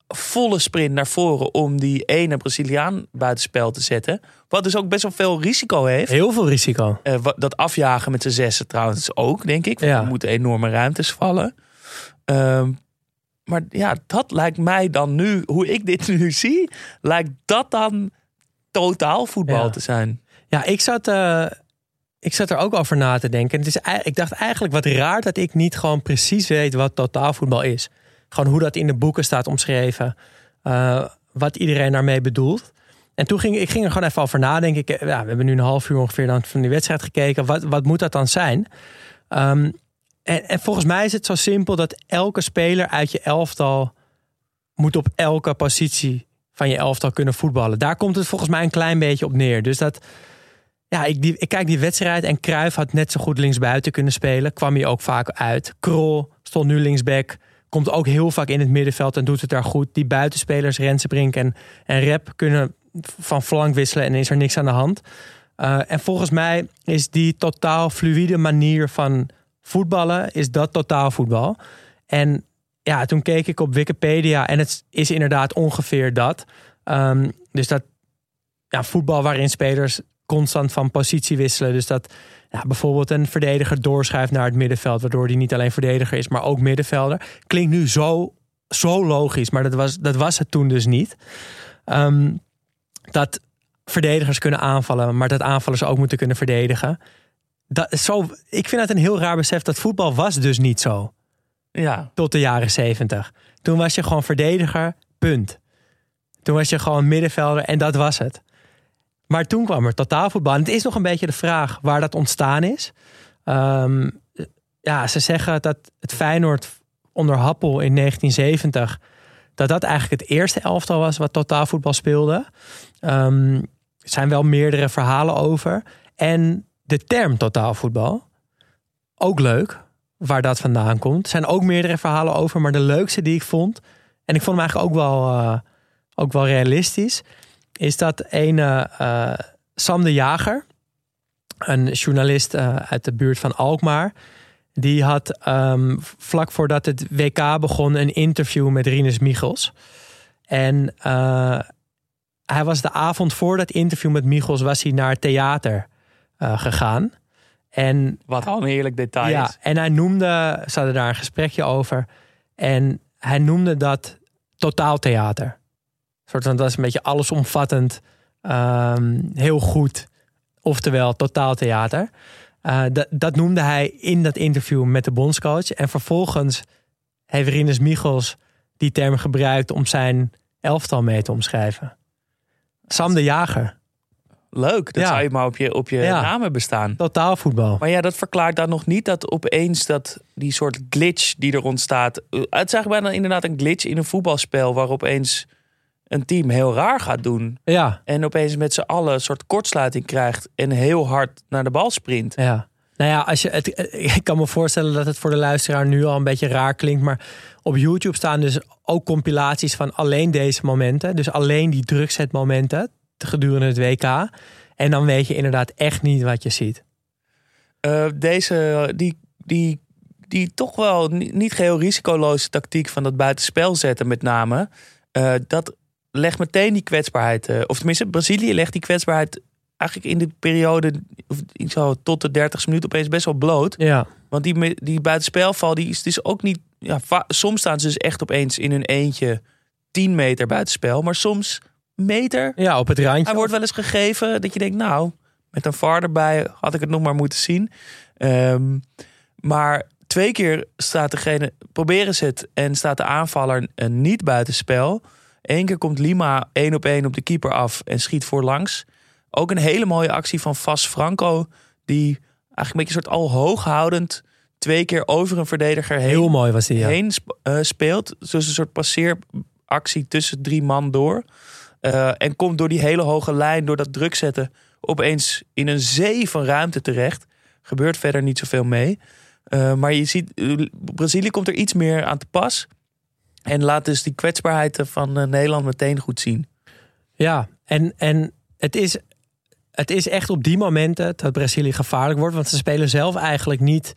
volle sprint naar voren om die ene Braziliaan buitenspel te zetten. Wat dus ook best wel veel risico heeft. Heel veel risico. Uh, dat afjagen met z'n zessen trouwens ook, denk ik. Ja. er moeten enorme ruimtes vallen. Uh, maar ja, dat lijkt mij dan nu, hoe ik dit nu zie, lijkt dat dan totaal voetbal te zijn. Ja, ik zat, uh, ik zat er ook over na te denken. Het is, ik dacht eigenlijk wat raar dat ik niet gewoon precies weet wat totaalvoetbal is. Gewoon hoe dat in de boeken staat omschreven. Uh, wat iedereen daarmee bedoelt. En toen ging ik ging er gewoon even over nadenken. Ja, we hebben nu een half uur ongeveer dan van die wedstrijd gekeken. Wat, wat moet dat dan zijn? Um, en, en volgens mij is het zo simpel dat elke speler uit je elftal moet op elke positie van je elftal kunnen voetballen. Daar komt het volgens mij een klein beetje op neer. Dus dat, ja, ik, ik kijk die wedstrijd en Kruif had net zo goed linksbuiten kunnen spelen. Kwam hij ook vaak uit. Krol stond nu linksback. Komt ook heel vaak in het middenveld en doet het daar goed. Die buitenspelers, Rensenbrink en, en Rep, kunnen van flank wisselen en is er niks aan de hand. Uh, en volgens mij is die totaal fluïde manier van voetballen, is dat totaal voetbal. En ja, toen keek ik op Wikipedia en het is inderdaad ongeveer dat. Um, dus dat ja, voetbal waarin spelers constant van positie wisselen. Dus dat ja, bijvoorbeeld een verdediger doorschuift naar het middenveld, waardoor hij niet alleen verdediger is, maar ook middenvelder. Klinkt nu zo, zo logisch, maar dat was, dat was het toen dus niet. Ehm, dat verdedigers kunnen aanvallen, maar dat aanvallers ook moeten kunnen verdedigen. Dat, zo, ik vind het een heel raar besef dat voetbal was dus niet zo. Ja. Tot de jaren zeventig. Toen was je gewoon verdediger, punt. Toen was je gewoon middenvelder en dat was het. Maar toen kwam er totaalvoetbal. En het is nog een beetje de vraag waar dat ontstaan is. Ehm, ja, ze zeggen dat het Feyenoord onder Happel in 1970... dat dat eigenlijk het eerste elftal was wat totaalvoetbal speelde. Ehm, er zijn wel meerdere verhalen over. En de term totaalvoetbal, ook leuk, waar dat vandaan komt. Er zijn ook meerdere verhalen over, maar de leukste die ik vond... en ik vond hem eigenlijk ook wel, uh, ook wel realistisch is dat een uh, Sam de Jager, een journalist uh, uit de buurt van Alkmaar, die had um, vlak voordat het WK begon een interview met Rinus Michels. En hij was de avond voor dat interview met Michels was hij naar theater gegaan. En, Wat al een heerlijk detail ja, is. En hij noemde, ze hadden daar een gesprekje over. En hij noemde dat totaaltheater soort van, dat is een beetje allesomvattend, um, heel goed. Oftewel, totaaltheater. Uh, dat, dat noemde hij in dat interview met de bondscoach. En vervolgens heeft Rinus Michels die term gebruikt om zijn elftal mee te omschrijven. Sam de Jager. Leuk, dat Ja. zou je maar op je, op je Ja. namen bestaan. Totaalvoetbal. Maar ja, dat verklaart dan nog niet dat opeens dat die soort glitch die er ontstaat. eh, Het is bijna inderdaad een glitch in een voetbalspel waar opeens een team heel raar gaat doen. Ja, En opeens met z'n allen een soort kortsluiting krijgt en heel hard naar de bal sprint. ja. Nou ja, als je het, ik kan me voorstellen dat het voor de luisteraar nu al een beetje raar klinkt. Maar op YouTube staan dus ook compilaties van alleen deze momenten. Dus alleen die drukzetmomenten gedurende het WK. En dan weet je inderdaad echt niet wat je ziet. Eh, deze, die, die, die toch wel ni- niet geheel risicoloze tactiek van dat buitenspel zetten met name. eh, dat legt meteen die kwetsbaarheid. eh, of tenminste, Brazilië legt die kwetsbaarheid eigenlijk in de periode of zo tot de 30 minuut opeens best wel bloot. Ja, Want die, die buitenspelval die is dus ook niet. Ja, soms staan ze dus echt opeens in hun eentje 10 meter buitenspel. Maar soms meter. ja op het randje. Hij wordt wel eens gegeven dat je denkt, nou, met een VAR erbij had ik het nog maar moeten zien. Ehm, maar twee keer staat degene, proberen ze het en staat de aanvaller eh, niet buitenspel. Eén keer komt Lima één op één op de keeper af en schiet voorlangs. Ook een hele mooie actie van Vas Franco, die eigenlijk een beetje een soort al hooghoudend twee keer over een verdediger heen Heel mooi was die, ja. heen eh, speelt. Dus een soort passeeractie tussen drie man door. Eh, en komt door die hele hoge lijn, door dat druk zetten, opeens in een zee van ruimte terecht. Gebeurt verder niet zoveel mee. Eh, maar je ziet, Brazilië komt er iets meer aan te pas. En laat dus die kwetsbaarheid van Nederland meteen goed zien. Ja, en, en het, is, het is echt op die momenten dat Brazilië gevaarlijk wordt. Want ze spelen zelf eigenlijk niet.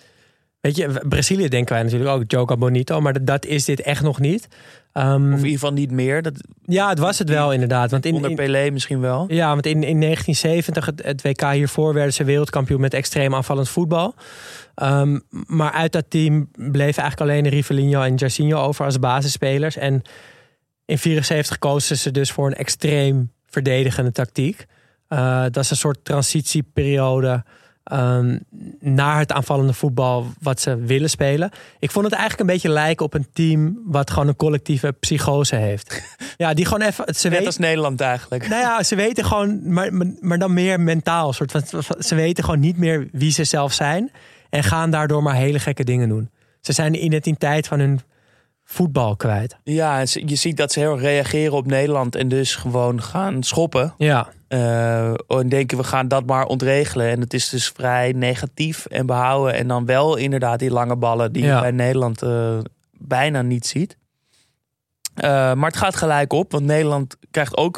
Weet je, Brazilië denken wij natuurlijk ook, Joga Bonito. Maar dat, is dit echt nog niet. Ehm, Of in ieder geval niet meer. Dat, ja, het was het wel inderdaad. Want in, onder Pelé misschien wel. ja, want in, in 1970, het, het WK hiervoor, werden ze wereldkampioen met extreem aanvallend voetbal. Ehm, maar uit dat team bleven eigenlijk alleen Rivellino en Jairzinho over als basisspelers. En in 74 kozen ze dus voor een extreem verdedigende tactiek. Eh, dat is een soort transitieperiode ehm, naar het aanvallende voetbal wat ze willen spelen. Ik vond het eigenlijk een beetje lijken op een team wat gewoon een collectieve psychose heeft. ja, die gewoon even. Ze Net als Nederland eigenlijk. nou ja, ze weten gewoon, maar, maar- dan meer mentaal. Soort van, ze weten gewoon niet meer wie ze zelf zijn. En gaan daardoor maar hele gekke dingen doen. Ze zijn de identiteit van hun voetbal kwijt. Ja, je ziet dat ze heel reageren op Nederland en dus gewoon gaan schoppen. Ja, Eh, en denken we gaan dat maar ontregelen. En het is dus vrij negatief en behouden. En dan wel inderdaad die lange ballen die Ja. je bij Nederland eh, bijna niet ziet. Eh, maar het gaat gelijk op, want Nederland krijgt ook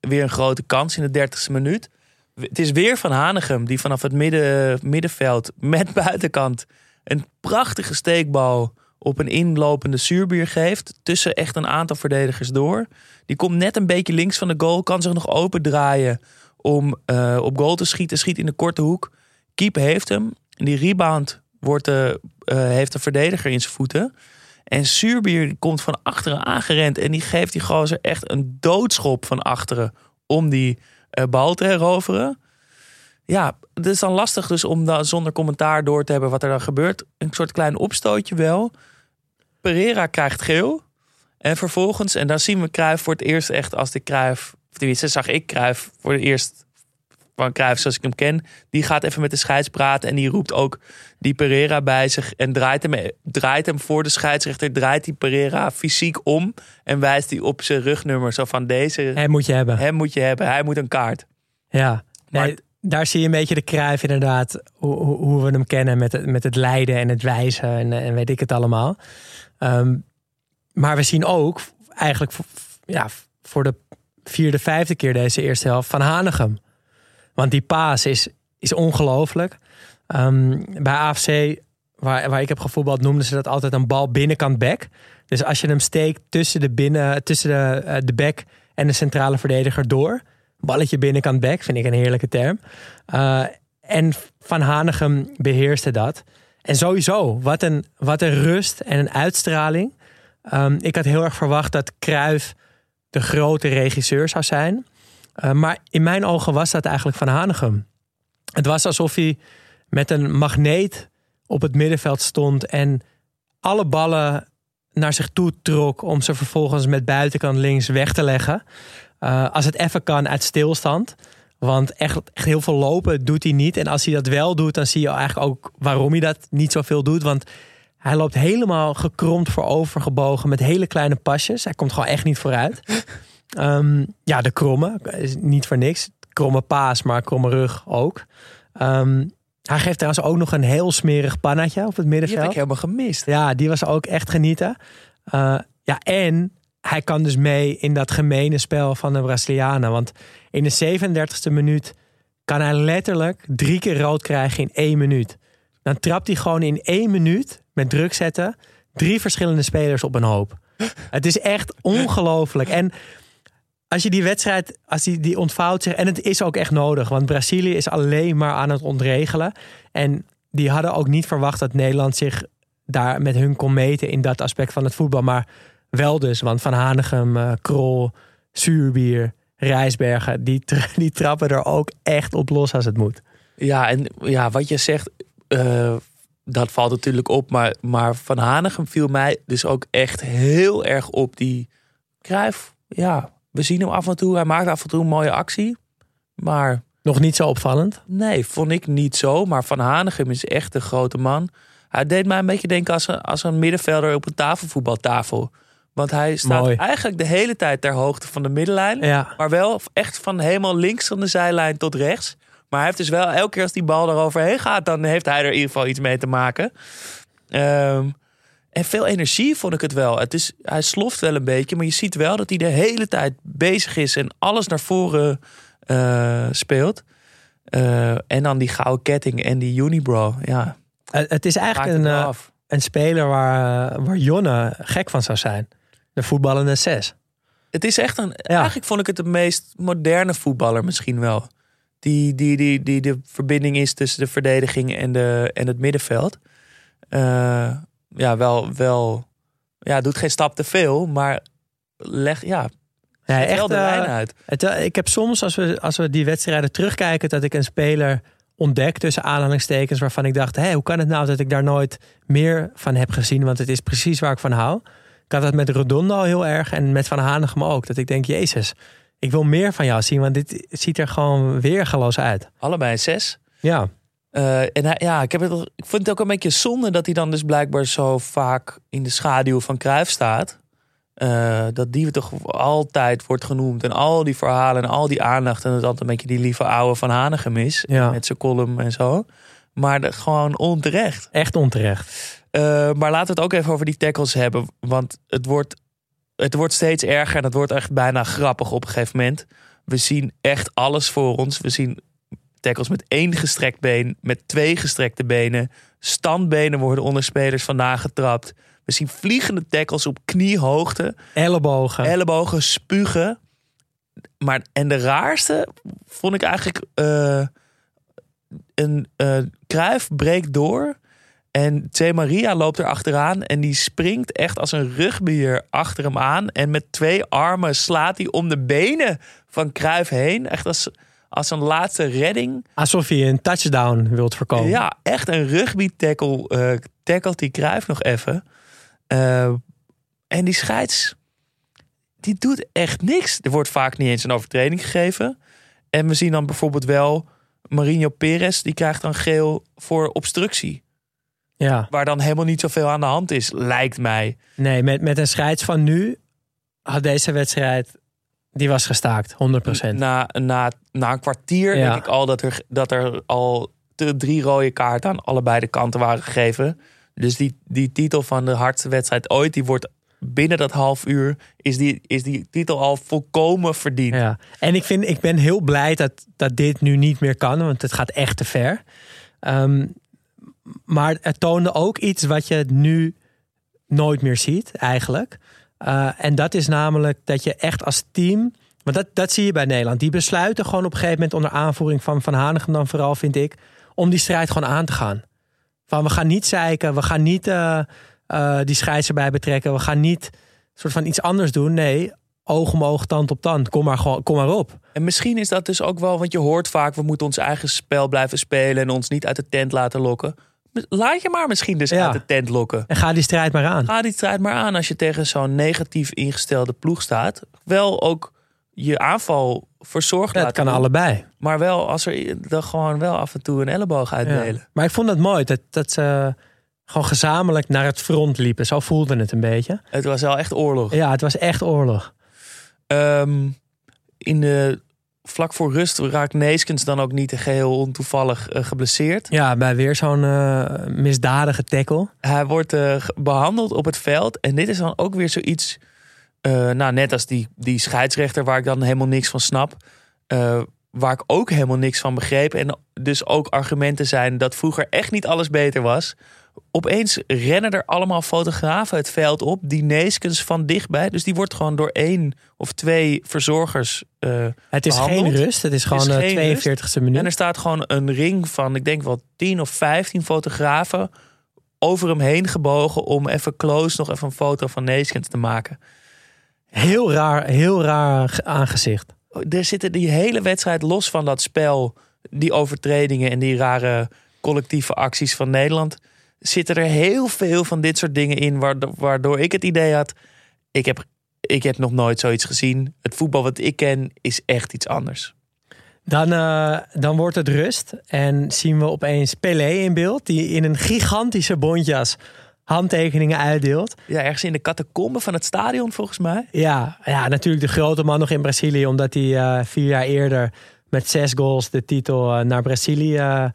weer een grote kans in de 30ste minuut. Het is weer Van Hanegem die vanaf het midden, middenveld met buitenkant een prachtige steekbal op een inlopende zuurbier geeft. Tussen echt een aantal verdedigers door. Die komt net een beetje links van de goal, kan zich nog open draaien om eh, op goal te schieten. Schiet in de korte hoek. Keep heeft hem. Die rebound wordt de, eh, heeft de verdediger in zijn voeten. En Suurbier komt van achteren aangerend. En die geeft die gozer echt een doodschop van achteren. Om die eh, bal te heroveren. Ja, het is dan lastig dus om dan zonder commentaar door te hebben wat er dan gebeurt. Een soort klein opstootje wel. Pereira krijgt geel. En vervolgens, en dan zien we Cruijff voor het eerst echt als de Cruijff... Of tenminste, zag ik Cruijff voor het eerst van Cruijff zoals ik hem ken. Die gaat even met de scheids praten en die roept ook die Pereira bij zich. En draait hem, draait hem voor de scheidsrechter, draait die Pereira fysiek om. En wijst hij op zijn rugnummer. Zo van deze, Hem moet je hebben. hem moet je hebben, hij moet een kaart. Ja, Maar- nee, daar zie je een beetje de kruif inderdaad. Hoe, hoe- we hem kennen met het, met het lijden en het wijzen en, en weet ik het allemaal. Ehm, maar we zien ook eigenlijk voor, ja, voor de vierde, vijfde keer deze eerste helft van Hanegem. Want die paas is, is ongelooflijk. Ehm, bij AFC, waar, waar ik heb gevoetbald, noemden ze dat altijd een bal binnenkant back. Dus als je hem steekt tussen de, binnen, tussen de, eh, de back en de centrale verdediger door. Balletje binnenkant back, vind ik een heerlijke term. Eh, en Van Hanegem beheerste dat. En sowieso, wat een, wat een rust en een uitstraling. Ehm, ik had heel erg verwacht dat Cruijff de grote regisseur zou zijn. Uh, maar in mijn ogen was dat eigenlijk Van Hanegem. Het was alsof hij met een magneet op het middenveld stond en alle ballen naar zich toe trok om ze vervolgens met buitenkant links weg te leggen. Uh, als het even kan uit stilstand. Want echt, echt heel veel lopen doet hij niet. En als hij dat wel doet, dan zie je eigenlijk ook waarom hij dat niet zoveel doet. Want hij loopt helemaal gekromd voorover gebogen met hele kleine pasjes. Hij komt gewoon echt niet vooruit. Um, ja, de kromme, is niet voor niks. Kromme paas, maar kromme rug ook. Um, hij geeft trouwens ook nog een heel smerig pannetje op het middenveld. Die heb ik helemaal gemist. Ja, die was ook echt genieten. Uh, ja, en hij kan dus mee in dat gemene spel van de Brazilianen. Want in de 37e minuut kan hij letterlijk drie keer rood krijgen in één minuut. Dan trapt hij gewoon in één minuut met druk zetten drie verschillende spelers op een hoop. Het is echt ongelooflijk. En als je die wedstrijd, als die, die ontvouwt zich, en het is ook echt nodig, want Brazilië is alleen maar aan het ontregelen. En die hadden ook niet verwacht dat Nederland zich daar met hun kon meten in dat aspect van het voetbal. Maar wel dus, want Van Hanegem, uh, Krol, Zuurbier, Rijsbergen, die, die trappen er ook echt op los als het moet. Ja, en ja, wat je zegt, uh, dat valt natuurlijk op. Maar, maar Van Hanegem viel mij dus ook echt heel erg op. Die Cruijff, ja, we zien hem af en toe. Hij maakt af en toe een mooie actie. Maar... Nog niet zo opvallend? Nee, vond ik niet zo. Maar Van Hanegem is echt een grote man. Hij deed mij een beetje denken als een, als een middenvelder op een tafelvoetbaltafel. Want hij staat Mooi. eigenlijk de hele tijd ter hoogte van de middenlijn. Ja. Maar wel echt van helemaal links van de zijlijn tot rechts. Maar hij heeft dus wel elke keer als die bal eroverheen gaat, dan heeft hij er in ieder geval iets mee te maken. Um, en veel energie vond ik het wel. Het is, hij sloft wel een beetje, maar je ziet wel dat hij de hele tijd bezig is en alles naar voren uh, speelt. Uh, en dan die gouden ketting en die unibro. Ja, het is eigenlijk een, uh, een speler waar, waar Jonne gek van zou zijn. De voetballende zes. Het is echt een. Ja. Eigenlijk vond ik het de meest moderne voetballer misschien wel. Die, die, die, die de verbinding is tussen de verdediging en, de, en het middenveld. Uh, ja, wel, wel. Ja, doet geen stap te veel, maar leg. Ja, ja echt de lijn uit. Het, ik heb soms, als we, als we die wedstrijden terugkijken, dat ik een speler ontdek tussen aanhalingstekens waarvan ik dacht: hé, hoe kan het nou dat ik daar nooit meer van heb gezien? Want het is precies waar ik van hou. Ik had dat met Redondo heel erg en met Van Hanegem ook. Dat ik denk: Jezus, ik wil meer van jou zien, want dit ziet er gewoon weergeloos uit. Allebei zes. Ja. Uh, en hij, ja, ik, heb het, ik vind het ook een beetje zonde dat hij dan dus blijkbaar zo vaak in de schaduw van Cruijff staat. Uh, dat die toch altijd wordt genoemd. En al die verhalen en al die aandacht. En dat altijd een beetje die lieve oude van Hanegem is. Ja. Met zijn column en zo. Maar de, gewoon onterecht. Echt onterecht. Uh, maar laten we het ook even over die tackles hebben. Want het wordt, het wordt steeds erger. En het wordt echt bijna grappig op een gegeven moment. We zien echt alles voor ons. We zien tackles met één gestrekt been, met twee gestrekte benen. Standbenen worden onder spelers vandaan getrapt. We zien vliegende tackles op kniehoogte. Ellebogen. Ellebogen, spugen. maar, en de raarste vond ik eigenlijk... eh, een uh, Kruif breekt door... En T. Maria loopt er achteraan en die springt echt als een rugbier achter hem aan. En met twee armen slaat hij om de benen van Kruif heen. Echt als, als een laatste redding. Alsof hij een touchdown wilt voorkomen. Ja, echt een rugby tackle. Uh, tackelt die Kruif nog even. Uh, en die scheids, die doet echt niks. Er wordt vaak niet eens een overtreding gegeven. En we zien dan bijvoorbeeld wel Marinho Perez, die krijgt dan geel voor obstructie. Ja. Waar dan helemaal niet zoveel aan de hand is, lijkt mij. Nee, met, met een scheids van nu had deze wedstrijd, die was gestaakt, 100%. Na, na, na een kwartier Ja. denk ik al dat er, dat er al de drie rode kaarten aan allebei de kanten waren gegeven. Dus die, die titel van de hardste wedstrijd ooit, die wordt binnen dat half uur, is die, is die titel al volkomen verdiend. Ja. En ik, vind, ik ben heel blij dat, dat dit nu niet meer kan, want het gaat echt te ver. Ehm, maar het toonde ook iets wat je nu nooit meer ziet, eigenlijk. Uh, en dat is namelijk dat je echt als team. Want dat, dat zie je bij Nederland. Die besluiten gewoon op een gegeven moment onder aanvoering van Van Hanegem dan vooral, vind ik, om die strijd gewoon aan te gaan. Van we gaan niet zeiken, we gaan niet uh, uh, die scheids erbij betrekken, we gaan niet soort van iets anders doen. Nee, oog om oog, tand op tand. Kom maar, gewoon, kom maar op. En misschien is dat dus ook wel, want je hoort vaak, we moeten ons eigen spel blijven spelen en ons niet uit de tent laten lokken. Laat je maar misschien dus Ja. uit de tent lokken. En ga die strijd maar aan. Ga die strijd maar aan als je tegen zo'n negatief ingestelde ploeg staat. Wel ook je aanval verzorgd Ja, het kan doen. allebei. Maar wel als er dan gewoon wel af en toe een elleboog Ja. uitdelen. Maar ik vond het mooi dat, dat ze gewoon gezamenlijk naar het front liepen. Zo voelde het een beetje. Het was wel echt oorlog. Ja, het was echt oorlog. Ehm, in de, vlak voor rust raakt Neeskens dan ook niet geheel ontoevallig eh, geblesseerd. Ja, bij weer zo'n eh, misdadige tackle. Hij wordt eh, behandeld op het veld. En dit is dan ook weer zoiets. nou, net als die, die scheidsrechter, waar ik dan helemaal niks van snap. waar ik ook helemaal niks van begreep. En dus ook argumenten zijn dat vroeger echt niet alles beter was. Opeens rennen er allemaal fotografen het veld op. Die Neeskens van dichtbij. Dus die wordt gewoon door één of twee verzorgers. eh, Het is behandeld. geen rust. Het is gewoon de geen 42e minuut. en er staat gewoon een ring van, ik denk wel 10 of 15 fotografen over hem heen gebogen om even close nog even een foto van Neeskens te maken. Heel raar, heel raar ge- aangezicht. Er zitten die hele wedstrijd los van dat spel, die overtredingen en die rare collectieve acties van Nederland, zitten er heel veel van dit soort dingen in, waardo- waardoor ik het idee had, ik heb, ik heb nog nooit zoiets gezien. Het voetbal wat ik ken is echt iets anders. Dan, eh, dan wordt het rust. En zien we opeens Pelé in beeld. Die in een gigantische bontjas handtekeningen uitdeelt. Ja, ergens in de catacombe van het stadion volgens mij. Ja, ja, natuurlijk de grote man nog in Brazilië. Omdat hij eh, vier jaar eerder met zes goals de titel eh, naar Brazilië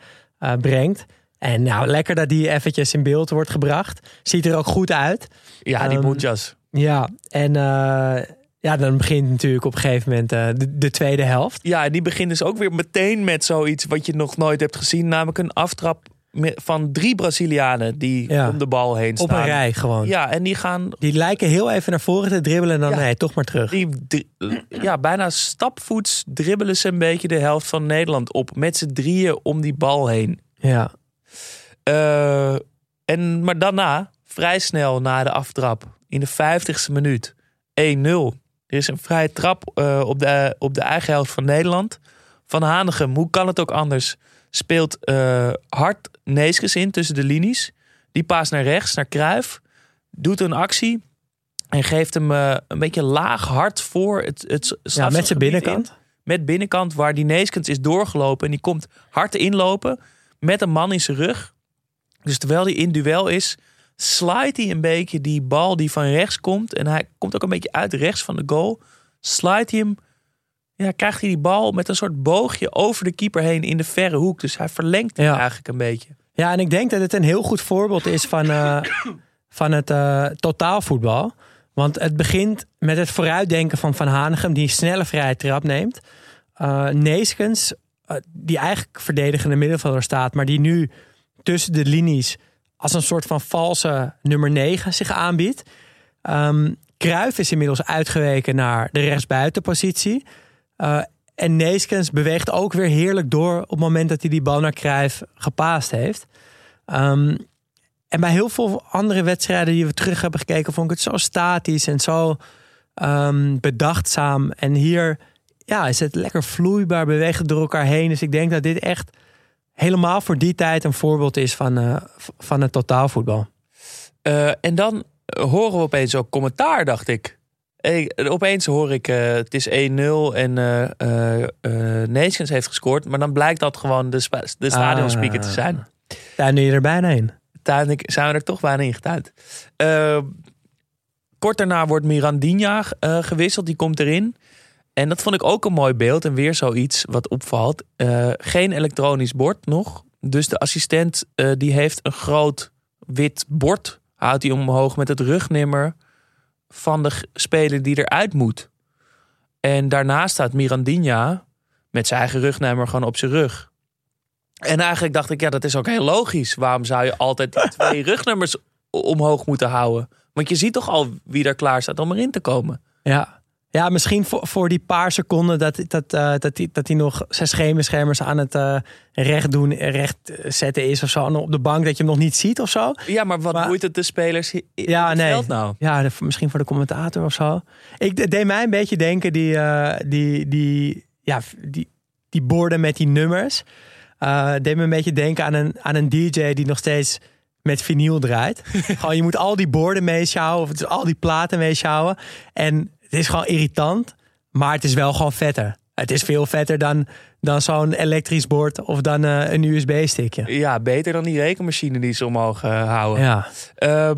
brengt. En nou, lekker dat die eventjes in beeld wordt gebracht. Ziet er ook goed uit. Ja, die bontjas. Ja, en eh, ja, dan begint natuurlijk op een gegeven moment eh, de, de tweede helft. Ja, en die begint dus ook weer meteen met zoiets wat je nog nooit hebt gezien. Namelijk een aftrap van drie Brazilianen die Ja. om de bal heen staan. Op een rij gewoon. Ja, en die gaan Die lijken heel even naar voren te dribbelen en dan Ja. nee, toch maar terug. die, ja, bijna stapvoets dribbelen ze een beetje de helft van Nederland op. Met z'n drieën om die bal heen. Ja, Eh, en, maar daarna, vrij snel na de aftrap, in de 50ste minuut, 1-0. Er is een vrije trap eh, op, de, op de eigen helft van Nederland. Van Hanegem, hoe kan het ook anders? Speelt eh, hard Neeskens in tussen de linies. Die paast naar rechts, naar Kruif. Doet een actie. En geeft hem een beetje laag hard voor het, het ja met zijn in binnenkant. met binnenkant waar die Neeskens is doorgelopen. En die komt hard inlopen met een man in zijn rug. Dus terwijl hij in duel is, slijt hij een beetje die bal die van rechts komt. En hij komt ook een beetje uit rechts van de goal. Slijt hij hem, ja, krijgt hij die bal met een soort boogje over de keeper heen in de verre hoek. Dus hij verlengt hem Ja. eigenlijk een beetje. Ja, en ik denk dat het een heel goed voorbeeld is van, eh, van het eh, totaalvoetbal. Want het begint met het vooruitdenken van Van Hanegem, die een snelle vrije trap neemt. Eh Neeskens, die eigenlijk verdedigende middenvelder staat, maar die nu tussen de linies als een soort van valse nummer 9 zich aanbiedt. Ehm Kruif is inmiddels uitgeweken naar de rechtsbuitenpositie. Uh, en Neeskens beweegt ook weer heerlijk door op het moment dat hij die bal naar Cruijff gepaast heeft. Um, en bij heel veel andere wedstrijden die we terug hebben gekeken, vond ik het zo statisch en zo um, bedachtzaam. En hier ja, is het lekker vloeibaar, bewegen door elkaar heen. Dus ik denk dat dit echt helemaal voor die tijd een voorbeeld is van, uh, van het totaalvoetbal. Uh, en dan horen we opeens ook commentaar, dacht ik. Hey, opeens hoor ik, uh, het is 1-0 en Nations heeft gescoord. Maar dan blijkt dat gewoon de, de stadionspeaker te zijn. Daar nu je er bijna in. Daar zijn we er toch bijna in getuind. Kort daarna wordt Mirandinha gewisseld. Die komt erin. En dat vond ik ook een mooi beeld. En weer zoiets wat opvalt. Uh, geen elektronisch bord nog. Dus de assistent die heeft een groot wit bord. Houdt hij omhoog met het rugnummer van de speler die eruit moet. En daarnaast staat Mirandinha met zijn eigen rugnummer gewoon op zijn rug. En eigenlijk dacht ik, ja, dat is ook heel logisch. Waarom zou je altijd die twee rugnummers omhoog moeten houden? Want je ziet toch al wie er klaar staat om erin te komen. Ja, ja misschien voor, voor die paar seconden dat, dat, uh, dat, hij, dat hij nog zijn schemerschermers aan het uh, recht doen, recht zetten is of zo. op de bank dat je hem nog niet ziet of zo. Ja, maar wat boeit het de spelers in ja, nee. nou? Ja, misschien voor de commentator of zo. Ik deed mij een beetje denken die, uh, die, die, ja, die, die borden met die nummers. Deed me een beetje denken aan een, aan een DJ die nog steeds met vinyl draait. gewoon, je moet al die borden meeschouwen, of is al die platen meeschouwen. En het is gewoon irritant, maar het is wel gewoon vetter. Het is veel vetter dan, dan zo'n elektrisch bord of dan uh, een USB-stickje. Ja, beter dan die rekenmachine die ze omhoog uh, houden. Ja. Uh,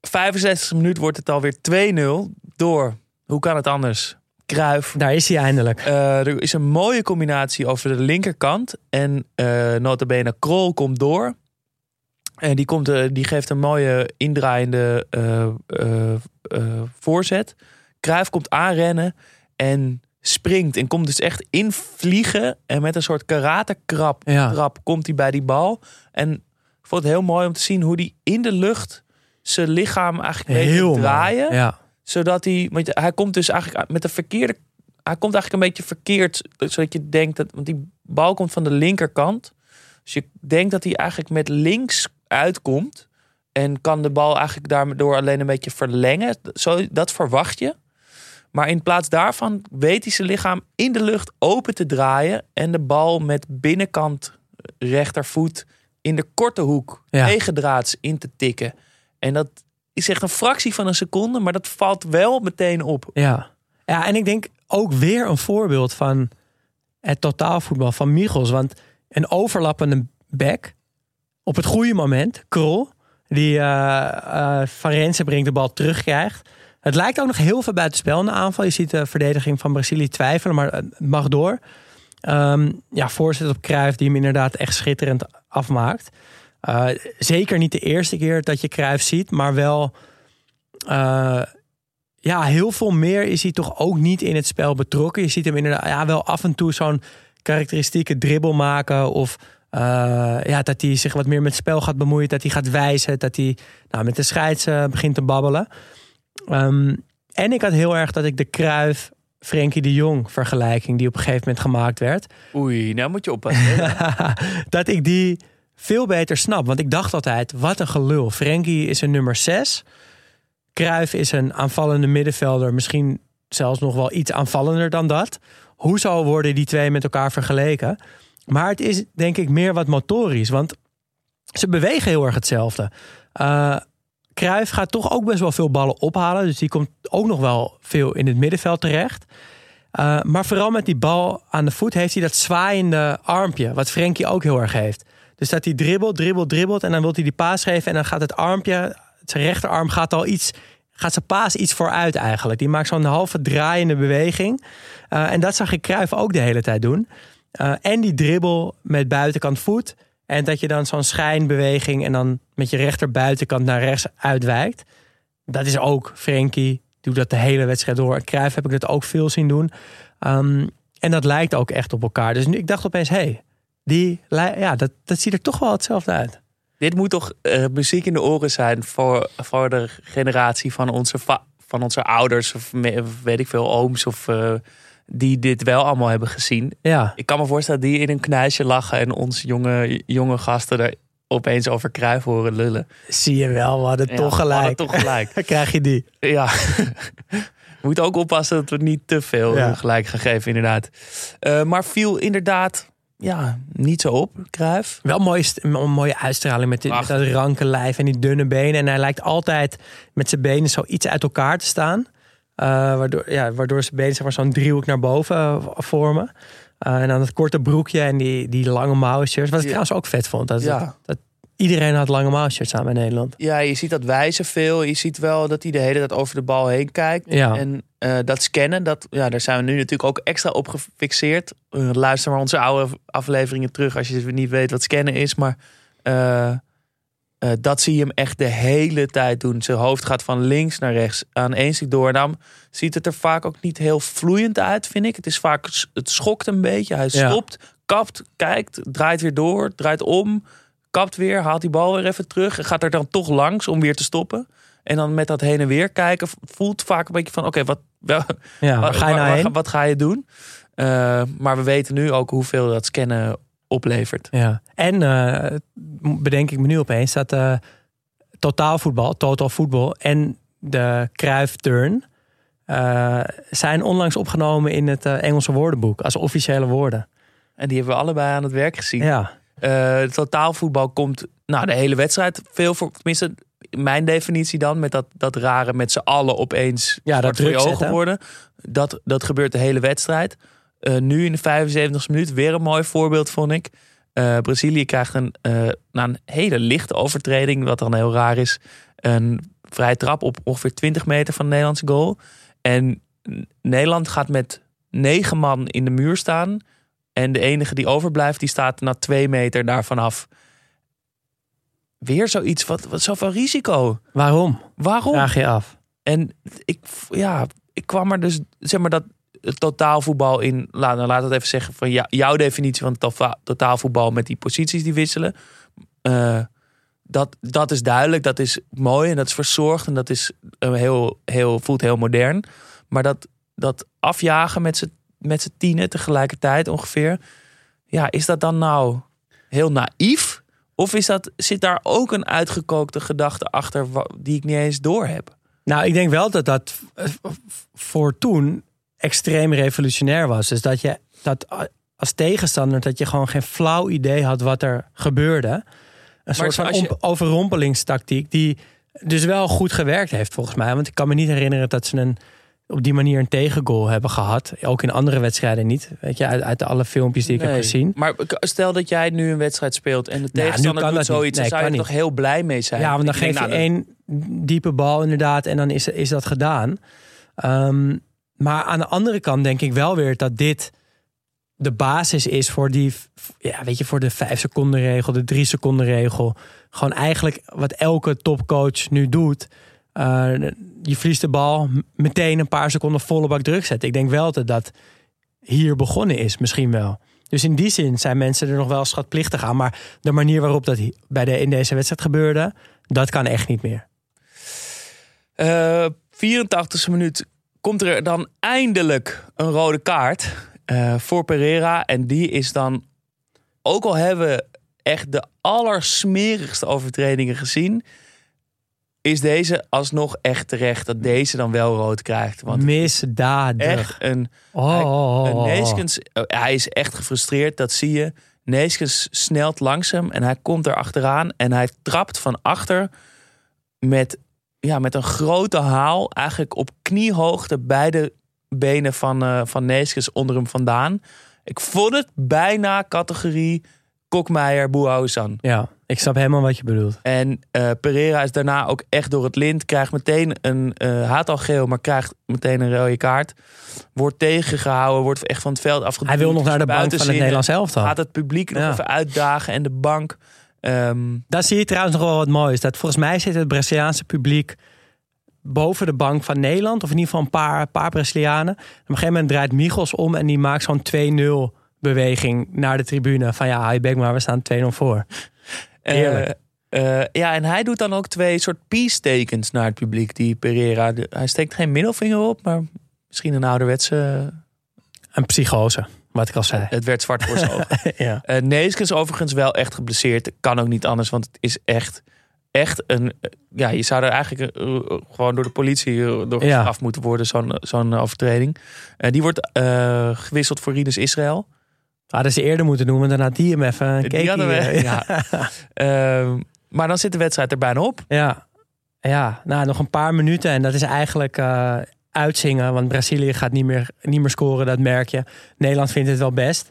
65 minuten wordt het alweer 2-0 door. Hoe kan het anders? Kruif. Daar is hij eindelijk. Er is een mooie combinatie over de linkerkant. En uh, notabene Krol komt door. En die, komt, die geeft een mooie indraaiende voorzet. Kruif komt aanrennen en springt. En komt dus echt invliegen. En met een soort karatekrap ja. komt hij bij die bal. En ik vond het heel mooi om te zien hoe hij in de lucht zijn lichaam eigenlijk te draaien. Ja zodat hij, want hij komt dus eigenlijk met de verkeerde, hij komt eigenlijk een beetje verkeerd, zodat je denkt dat, want die bal komt van de linkerkant. Dus je denkt dat hij eigenlijk met links uitkomt en kan de bal eigenlijk daardoor alleen een beetje verlengen. Zo, dat verwacht je. Maar in plaats daarvan weet hij zijn lichaam in de lucht open te draaien en de bal met binnenkant rechtervoet in de korte hoek ja. tegendraads in te tikken. En dat is echt een fractie van een seconde, maar dat valt wel meteen op. Ja, ja en ik denk ook weer een voorbeeld van het totaalvoetbal van Michels. Want een overlappende back op het goede moment, Krol, die uh, uh, brengt de bal terugkrijgt. Het lijkt ook nog heel veel buitenspel in de aanval. Je ziet de verdediging van Brazilië twijfelen, maar het mag door. Um, ja, voorzet op Cruijff die hem inderdaad echt schitterend afmaakt. Uh, zeker niet de eerste keer dat je Cruijff ziet, maar wel... Uh, ja, heel veel meer is hij toch ook niet in het spel betrokken. Je ziet hem inderdaad ja, wel af en toe zo'n karakteristieke dribbel maken. Of uh, ja, dat hij zich wat meer met het spel gaat bemoeien. Dat hij gaat wijzen. Dat hij nou, met de scheids begint te babbelen. Um, en ik had heel erg dat ik de Kruif Frenkie de Jong vergelijking die op een gegeven moment gemaakt werd. Oei, nou moet je oppassen. dat ik die veel beter snap. Want ik dacht altijd, wat een gelul. Frenkie is een nummer 6. Kruif is een aanvallende middenvelder. Misschien zelfs nog wel iets aanvallender dan dat. Hoe zou worden die twee met elkaar vergeleken? Maar het is denk ik meer wat motorisch. Want ze bewegen heel erg hetzelfde. Uh, Kruif gaat toch ook best wel veel ballen ophalen. Dus die komt ook nog wel veel in het middenveld terecht. Uh, maar vooral met die bal aan de voet heeft hij dat zwaaiende armpje. Wat Frenkie ook heel erg heeft. Dus dat hij dribbelt, dribbelt, dribbelt. En dan wil hij die paas geven. En dan gaat het armpje, zijn rechterarm gaat al iets. Gaat zijn paas iets vooruit eigenlijk. Die maakt zo'n halve draaiende beweging. Uh, en dat zag ik Kruif ook de hele tijd doen. Uh, en die dribbel met buitenkant voet. En dat je dan zo'n schijnbeweging en dan met je rechter buitenkant naar rechts uitwijkt. Dat is ook Frenkie. Doet dat de hele wedstrijd door. En heb ik dat ook veel zien doen. Um, en dat lijkt ook echt op elkaar. Dus nu, ik dacht opeens, hé, hey, die, ja, dat, dat ziet er toch wel hetzelfde uit. Dit moet toch uh, muziek in de oren zijn voor, voor de generatie van onze, van onze ouders, of weet ik veel, ooms of uh, die dit wel allemaal hebben gezien. Ja, Ik kan me voorstellen dat die in een knijsje lachen en ons jonge, jonge gasten er opeens over Cruijff horen lullen. zie je wel, we hadden Ja, toch gelijk. Toch gelijk. Dan krijg je die. Ja. We moeten ook oppassen dat we niet te veel Ja. gelijk gaan geven, inderdaad. Eh, maar viel inderdaad ja, niet zo op, Cruijff. Wel mooi, een mooie uitstraling met, dit, met dat ranke lijf en die dunne benen. En hij lijkt altijd met zijn benen zo iets uit elkaar te staan. Eh, waardoor, ja, waardoor zijn benen zeg maar, zo'n driehoek naar boven eh, vormen. Eh, en dan het korte broekje en die, die lange mouwen shirts. Wat ik Ja. trouwens ook vet vond. Dat, Ja. dat, dat iedereen had lange mouwen shirts aan in Nederland. Ja, je ziet dat wijzen veel. Je ziet wel dat hij de hele tijd over de bal heen kijkt. Ja. En dat scannen, dat, ja, daar zijn we nu natuurlijk ook extra op gefixeerd. Luister maar onze oude afleveringen terug als je niet weet wat scannen is. Maar eh, dat zie je hem echt de hele tijd doen. Zijn hoofd gaat van links naar rechts aan één stuk door. En dan ziet het er vaak ook niet heel vloeiend uit, vind ik. Het is vaak, het schokt een beetje. Hij Ja. stopt, kapt, kijkt, draait weer door, draait om, kapt weer, haalt die bal weer even terug. En gaat er dan toch langs om weer te stoppen. En dan met dat heen en weer kijken, voelt vaak een beetje van: oké, wat, Ja, waar ga je nou wat ga je doen? Eh, maar we weten nu ook hoeveel dat scannen oplevert. Ja. En eh, bedenk ik me nu opeens dat eh totaalvoetbal, total voetbal en de Cruyff Turn eh, zijn onlangs opgenomen in het Engelse woordenboek als officiële woorden. En die hebben we allebei aan het werk gezien. Ja, totaalvoetbal komt nou, de hele wedstrijd veel voor. Tenminste, mijn definitie dan. Met dat, dat rare met z'n allen opeens Ja, dat druk ogen zetten. worden. Dat, dat gebeurt de hele wedstrijd. Eh, nu in de 75e minuut weer een mooi voorbeeld, vond ik. Eh, Brazilië krijgt een, eh, na een hele lichte overtreding, wat dan heel raar is, een vrije trap op ongeveer 20 meter van de Nederlandse goal. En Nederland gaat met negen man in de muur staan. En de enige die overblijft, die staat na twee meter daarvan af. Weer zoiets, wat, wat zoveel risico. waarom? Waarom? Vraag je af. En ik, ja, ik kwam er dus, zeg maar, dat het totaalvoetbal in. Laat, nou, laat het even zeggen van jou- jouw definitie van totaalvoetbal met die posities die wisselen. Eh, dat, dat is duidelijk, dat is mooi en dat is verzorgd en dat is eh, heel, heel, voelt heel modern. Maar dat, dat afjagen met z'n met tienen tegelijkertijd ongeveer. Ja, is dat dan nou heel naïef? Of is dat, zit daar ook een uitgekookte gedachte achter die ik niet eens door heb? Nou, ik denk wel dat dat eh, voor toen extreem revolutionair was. Dus dat je dat als tegenstander dat je gewoon geen flauw idee had wat er gebeurde. Een soort van je- overrompelingstactiek die dus wel goed gewerkt heeft volgens mij. Want ik kan me niet herinneren dat ze een op die manier een tegengoal hebben gehad. Ook in andere wedstrijden niet. Weet je, uit, uit alle filmpjes die ik heb gezien. Maar stel dat jij nu een wedstrijd speelt en de tegenstander nu kan doet dat zoiets, Nee, dan zou je er toch heel blij mee zijn. Ja, want dan geef je nou, één diepe bal inderdaad en dan is, is dat gedaan. Ehm, maar aan de andere kant denk ik wel weer dat dit de basis is voor die, ja, weet je, voor de vijf seconden regel, de drie seconden regel. Gewoon eigenlijk wat elke topcoach nu doet. Eh, je verliest de bal, meteen een paar seconden volle bak druk zetten. Ik denk wel dat dat hier begonnen is, misschien wel. Dus in die zin zijn mensen er nog wel schatplichtig aan. Maar de manier waarop dat bij de, in deze wedstrijd gebeurde, dat kan echt niet meer. Eh 84e minuut komt er dan eindelijk een rode kaart eh, voor Pereira. En die is dan, ook al hebben we echt de allersmerigste overtredingen gezien, is deze alsnog echt terecht dat deze dan wel rood krijgt. Want Misdadig. echt een Oh, Hij. Neeskens, hij is echt gefrustreerd, dat zie je. Neeskens snelt langs hem en hij komt er achteraan en hij trapt van achter met, ja, met een grote haal, eigenlijk op kniehoogte, beide benen van, eh van Neeskens onder hem vandaan. Ik vond het bijna categorie Kokmeijer Boehousan. Ja, ik snap helemaal wat je bedoelt. En eh, Pereira is daarna ook echt door het lint. Krijgt meteen een eh haat al geel, maar krijgt meteen een rode kaart. Wordt tegengehouden, wordt echt van het veld afgeduwd. Hij wil nog naar de bank van het. Nederlands elftal. Gaat het publiek nog Ja. even uitdagen en de bank. Ehm, Daar zie je trouwens nog wel wat moois. Dat volgens mij zit het Braziliaanse publiek boven de bank van Nederland. Of in ieder geval een paar, paar Brazilianen. Op een gegeven moment draait Michels om en die maakt zo'n 2-0 beweging naar de tribune. Van ja, je bek maar, we staan 2-0 voor. Heerlijk. eh, eh, ja, en hij doet dan ook twee soort peace-tekens naar het publiek. Die Pereira, hij steekt geen middelvinger op, maar misschien een ouderwetse een psychose, wat ik al zei. Het werd zwart voor zijn ogen. ja. Uh, Neeskens overigens wel echt geblesseerd. Kan ook niet anders, want het is echt, echt een... Ja, je zou er eigenlijk uh, gewoon door de politie uh, door Ja. af moeten worden, zo'n zo'n overtreding. Eh, die wordt eh, gewisseld voor Rinus Israël. Hadden ze eerder moeten doen, want had die hem even een Die keekje, hadden we, eh, ja. Ehm, maar dan zit de wedstrijd er bijna op. Ja, ja. Nou, nog een paar minuten en dat is eigenlijk eh, uitzingen. Want Brazilië gaat niet meer, niet meer scoren, dat merk je. Nederland vindt het wel best.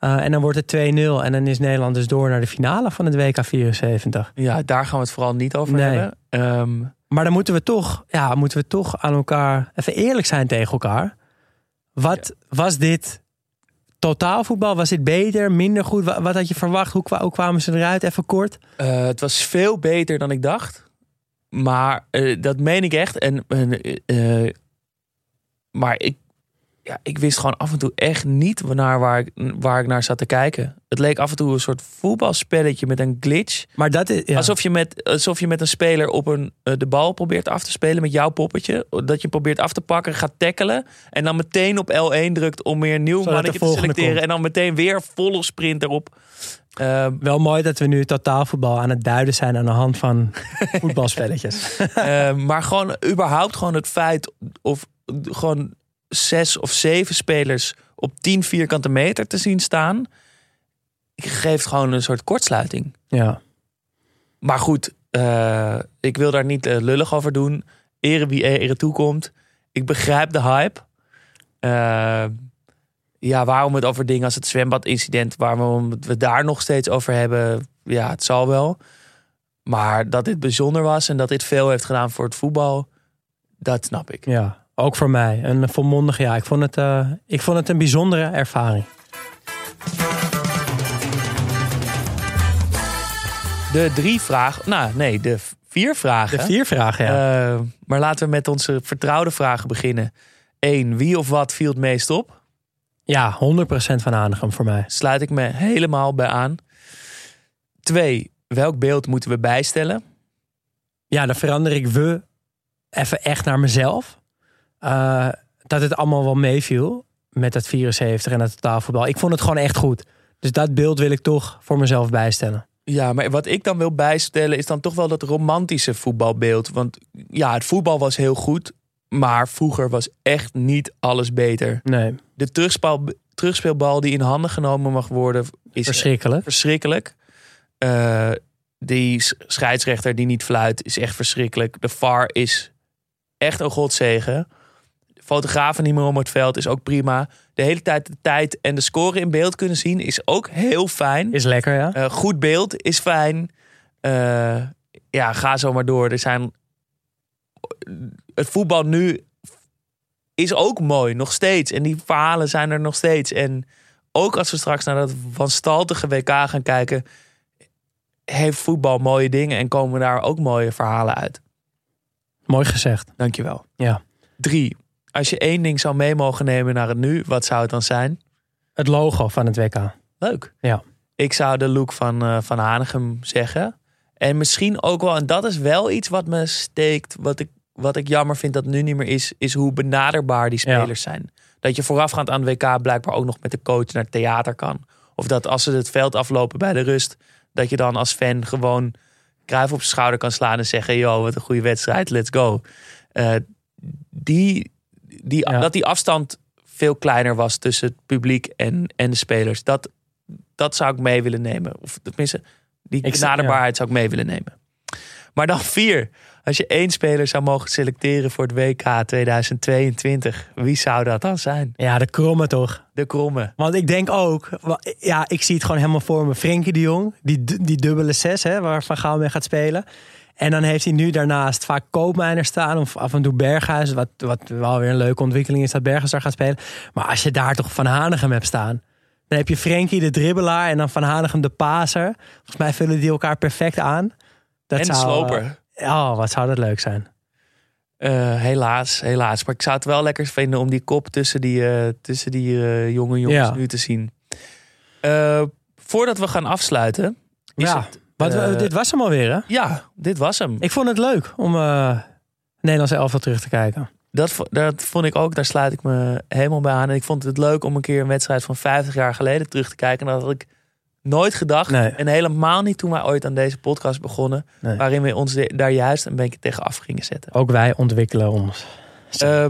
Uh, en dan wordt het 2-0 en dan is Nederland dus door naar de finale van het WK 74. Ja, daar gaan we het vooral niet over Nee. hebben. Ehm, Maar dan moeten we toch, ja, moeten we toch aan elkaar even eerlijk zijn tegen elkaar. Wat was dit totaalvoetbal? Was dit beter, minder goed? Wat, wat had je verwacht? Hoe, kwa- hoe kwamen ze eruit? Even kort. eh, het was veel beter dan ik dacht. Maar eh, dat meen ik echt. En, eh, maar ik, ja, ik wist gewoon af en toe echt niet naar waar, ik, waar ik naar zat te kijken. Het leek af en toe een soort voetbalspelletje met een glitch. Maar dat is. Ja. Alsof, je met, alsof je met een speler op een, eh, de bal probeert af te spelen met jouw poppetje. Dat je probeert af te pakken, gaat tackelen. En dan meteen op L1 drukt om weer een nieuw Zodat mannetje te selecteren. komt. En dan meteen weer volle sprint erop. Eh, Wel mooi dat we nu totaalvoetbal aan het duiden zijn aan de hand van voetbalspelletjes. Eh, maar gewoon überhaupt gewoon het feit of gewoon zes of zeven spelers op 10 vierkante meter te zien staan, geeft gewoon een soort kortsluiting. ja. Maar goed, eh, ik wil daar niet eh, lullig over doen. Ere wie ere toekomt. Ik begrijp de hype. Eh, ja, waarom het over dingen als het zwembadincident, waarom we het daar nog steeds over hebben, ja, het zal wel. Maar dat dit bijzonder was en dat dit veel heeft gedaan voor het voetbal, dat snap ik. ja, ook voor mij. Een volmondig ja. Ik vond het, eh, ik vond het een bijzondere ervaring. De drie vragen, nou nee, de vier vragen. De vier vragen, ja. Eh, maar laten we met onze vertrouwde vragen beginnen. Eén, wie of wat viel het meest op? ja, 100% van Hanegem voor mij. Sluit ik me helemaal bij aan. Twee, welk beeld moeten we bijstellen? Ja, dan verander ik we even echt naar mezelf. Eh, dat het allemaal wel meeviel met dat 74 en dat totaalvoetbal. Ik vond het gewoon echt goed. Dus dat beeld wil ik toch voor mezelf bijstellen. Ja, maar wat ik dan wil bijstellen is dan toch wel dat romantische voetbalbeeld. Want ja, het voetbal was heel goed, maar vroeger was echt niet alles beter. Nee, De terugspel, terugspeelbal die in handen genomen mag worden is verschrikkelijk. verschrikkelijk. Eh, die scheidsrechter die niet fluit is echt verschrikkelijk. De VAR is echt een godzegen. Fotografen niet meer om het veld is ook prima. De hele tijd de tijd en de score in beeld kunnen zien is ook heel fijn. Is lekker, ja. Eh, goed beeld is fijn. Eh, ja, ga zo maar door. Er zijn... Het voetbal nu is ook mooi, nog steeds. En die verhalen zijn er nog steeds. En ook als we straks naar dat wanstaltige WK gaan kijken... heeft voetbal mooie dingen en komen daar ook mooie verhalen uit. Mooi gezegd. Dankjewel. Ja. Drie. Als je één ding zou mee mogen nemen naar het nu, wat zou het dan zijn? Het logo van het WK. Leuk. Ja. Ik zou de look van, eh van Hanegem zeggen. En misschien ook wel, en dat is wel iets wat me steekt, wat ik, wat ik jammer vind dat nu niet meer is, is hoe benaderbaar die Ja. spelers zijn. Dat je voorafgaand aan het WK blijkbaar ook nog met de coach naar het theater kan. Of dat als ze het veld aflopen bij de rust, dat je dan als fan gewoon Cruijff op zijn schouder kan slaan en zeggen: Yo, wat een goede wedstrijd, let's go. Eh, die, die, Ja. Dat die afstand veel kleiner was tussen het publiek en, en de spelers. Dat, dat zou ik mee willen nemen. Of tenminste, die Ik- benaderbaarheid zou ik mee willen nemen. Maar dan vier. Als je één speler zou mogen selecteren voor het WK 2022, wie zou dat dan zijn? Ja, de kromme toch. De kromme. Want ik denk ook, ja, ik zie het gewoon helemaal voor me. Frenkie de Jong, die, die dubbele zes, hè, waar Van Gaal mee gaat spelen. En dan heeft hij nu daarnaast vaak Koopmijner staan. Of af en toe Berghuis. Wat, wat wel weer een leuke ontwikkeling is dat Berghuis daar gaat spelen. Maar als je daar toch Van Hanegem hebt staan. Dan heb je Frenkie de dribbelaar en dan Van Hanegem de paser. Volgens mij vullen die elkaar perfect aan. Dat en zou, sloper. eh, Oh, wat zou dat leuk zijn. Eh, helaas, helaas. Maar ik zou het wel lekker vinden om die kop tussen die, eh, tussen die jonge jongens Ja. nu te zien. Voordat we gaan afsluiten. Is ja, het, wat, we- eh, dit was hem alweer hè? ja, dit was hem. Ik vond het leuk om eh Nederlandse elftal terug te kijken. dat, dat vond ik ook, daar sluit ik me helemaal bij aan. En ik vond het leuk om een keer een wedstrijd van 50 jaar geleden terug te kijken. En dat had ik nooit gedacht. Nee. En helemaal niet toen wij ooit aan deze podcast begonnen. Nee. Waarin we ons de- daar juist een beetje tegen af gingen zetten. Ook wij ontwikkelen ons. Eh,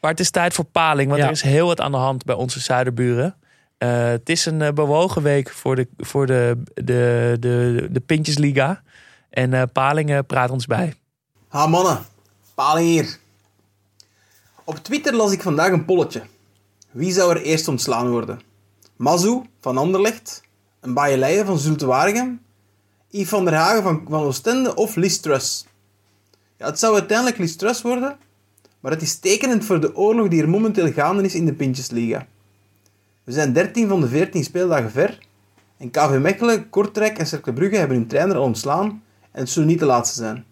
maar het is tijd voor paling, want Ja. er is heel wat aan de hand bij onze zuiderburen. Eh, het is een eh, bewogen week voor de, voor de, de, de, de Pintjesliga. En eh Paling eh, praat ons bij. Ha mannen, paling hier. Op Twitter las ik vandaag een polletje. Wie zou er eerst ontslaan worden? Mazou van Anderlecht, een Baaieleien van Zulte Waregem, Yves van der Hagen van, van Oostende of Liz Truss? Ja, het zou uiteindelijk Liz Truss worden, maar het is tekenend voor de oorlog die er momenteel gaande is in de Pintjesliga. We zijn 13 van de 14 speeldagen ver en KV Mechelen, Kortrijk en Cercle Brugge hebben hun trainer al ontslaan en het zullen niet de laatste zijn.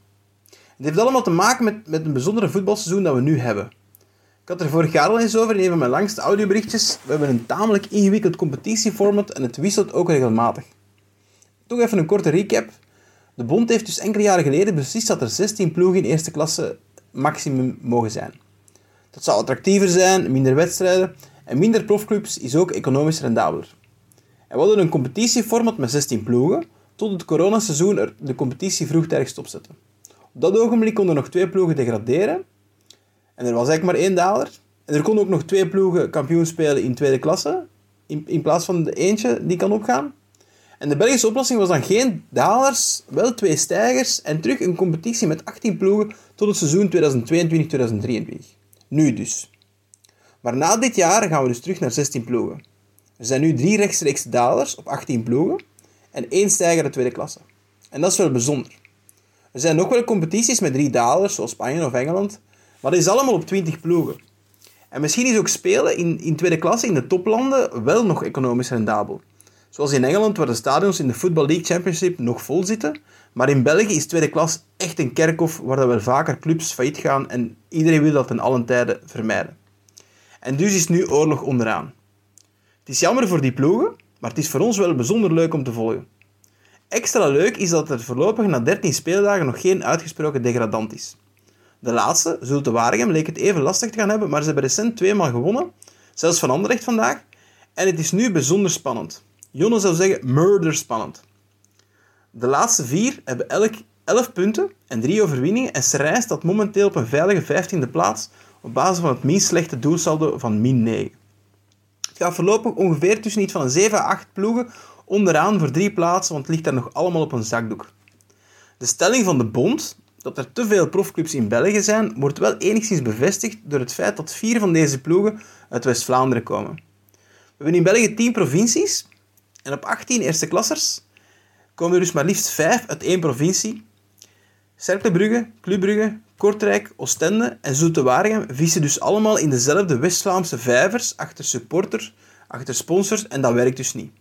Het heeft allemaal te maken met, met een bijzondere voetbalseizoen dat we nu hebben. Ik had er vorig jaar al eens over in een van mijn langste audioberichtjes. We hebben een tamelijk ingewikkeld competitieformat en het wisselt ook regelmatig. Toch even een korte recap. De bond heeft dus enkele jaren geleden beslist dat er 16 ploegen in eerste klasse maximum mogen zijn. Dat zou attractiever zijn, minder wedstrijden en minder profclubs is ook economisch rendabeler. En we hadden een competitieformat met 16 ploegen, tot het coronaseizoen er de competitie vroegtijdig stopzette. Op dat ogenblik konden nog twee ploegen degraderen. En er was eigenlijk maar één daler. En er konden ook nog twee ploegen kampioen spelen in tweede klasse. In, in plaats van de eentje die kan opgaan. En de Belgische oplossing was dan geen dalers, wel twee stijgers en terug een competitie met 18 ploegen tot het seizoen 2022-2023. Nu dus. Maar na dit jaar gaan we dus terug naar 16 ploegen. Er zijn nu drie rechtstreeks dalers op 18 ploegen en één stijger uit tweede klasse. En dat is wel bijzonder. Er zijn nog wel competities met drie dalers, zoals Spanje of Engeland, maar dat is allemaal op 20 ploegen. En misschien is ook spelen in, in tweede klasse in de toplanden wel nog economisch rendabel. Zoals in Engeland, waar de stadions in de Football League Championship nog vol zitten. Maar in België is tweede klas echt een kerkhof waar er wel vaker clubs failliet gaan en iedereen wil dat ten allen tijde vermijden. En dus is nu oorlog onderaan. Het is jammer voor die ploegen, maar het is voor ons wel bijzonder leuk om te volgen. Extra leuk is dat er voorlopig na 13 speeldagen nog geen uitgesproken degradant is. De laatste, Zulte Waregem, leek het even lastig te gaan hebben, maar ze hebben recent tweemaal gewonnen, zelfs van Anderlecht vandaag, en het is nu bijzonder spannend. Jonne zou zeggen murder spannend. De laatste vier hebben elk 11 punten en 3 overwinningen en Serijn staat momenteel op een veilige 15e plaats op basis van het minst slechte doelsaldo van min 9. Het gaat voorlopig ongeveer tussen iets van een 7 à 8 ploegen onderaan voor drie plaatsen, want het ligt daar nog allemaal op een zakdoek. De stelling van de bond, dat er te veel profclubs in België zijn, wordt wel enigszins bevestigd door het feit dat vier van deze ploegen uit West-Vlaanderen komen. We hebben in België 10 provincies en op 18 eerste klassers komen er dus maar liefst 5 uit één provincie. Cercle Brugge, Club Brugge, Kortrijk, Oostende en Zoete vissen dus allemaal in dezelfde West-Vlaamse vijvers achter supporters, achter sponsors en dat werkt dus niet.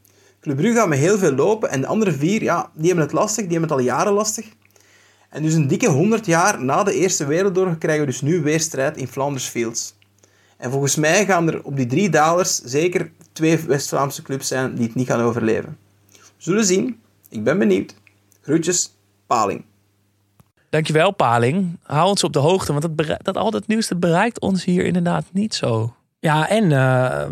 Club Brugge gaat met heel veel lopen en de andere vier, ja, die hebben het lastig, die hebben het al jaren lastig. En dus een dikke 100 jaar na de Eerste Wereldoorlog krijgen we dus nu weer strijd in Flanders Fields. En volgens mij gaan er op die drie dalers zeker twee West-Vlaamse clubs zijn die het niet gaan overleven. We zullen zien. Ik ben benieuwd. Groetjes, Paling. Dankjewel, Paling. Hou ons op de hoogte, want dat, dat al dat nieuws bereikt ons hier inderdaad niet zo. Ja, en eh,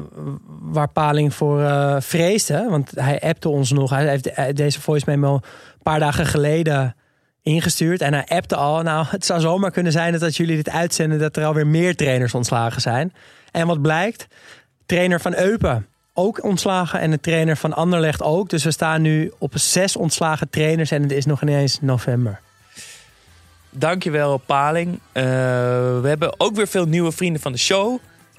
waar Paling voor eh vreesde, want hij appte ons nog. Hij heeft de- deze voice memo een paar dagen geleden ingestuurd. En hij appte al, nou, het zou zomaar kunnen zijn dat als jullie dit uitzenden... dat er alweer meer trainers ontslagen zijn. En wat blijkt? Trainer van Eupen ook ontslagen en de trainer van Anderlecht ook. Dus we staan nu op zes ontslagen trainers en het is nog ineens november. Dankjewel, Paling. Eh, we hebben ook weer veel nieuwe vrienden van de show.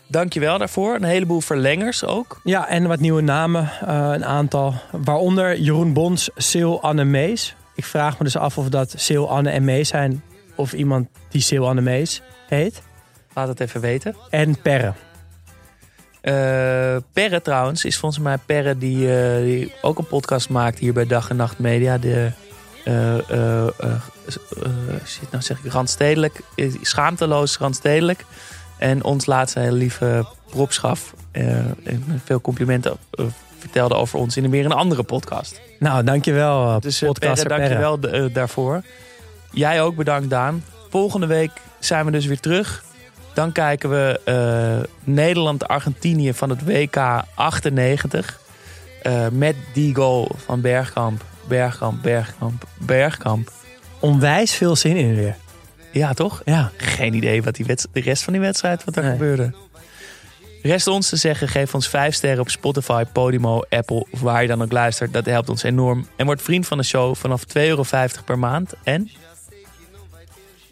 Dankjewel daarvoor. Een heleboel verlengers ook. Ja, en wat nieuwe namen, eh, een aantal. Waaronder Jeroen Bons, Sil, Anne Mees. Ik vraag me dus af of dat Sil, Anne en Mees zijn. Of iemand die Sil, Anne Mees heet. Laat het even weten. En Perre. Eh, Perre trouwens is volgens mij Perre die, die ook een podcast maakt hier bij Dag en Nacht Media. De, shit, nou zeg ik randstedelijk, eh, schaamteloos randstedelijk. En ons laatste hele lieve propschaf eh, en veel complimenten eh, vertelde over ons in een weer een andere podcast. Nou, dankjewel, uh, Dus eh, podcaster Perre, dankjewel eh, daarvoor. Jij ook bedankt, Daan. Volgende week zijn we dus weer terug. Dan kijken we eh, Nederland-Argentinië van het WK 98. Eh, met die goal van Bergkamp, Bergkamp, Bergkamp, Bergkamp. Onwijs veel zin in weer. Ja, toch? Ja. Geen idee wat die de rest van die wedstrijd wat er Nee. gebeurde. Rest ons te zeggen, geef ons 5 sterren op Spotify, Podimo, Apple of waar je dan ook luistert. Dat helpt ons enorm. En word vriend van de show vanaf 2,50 euro per maand. En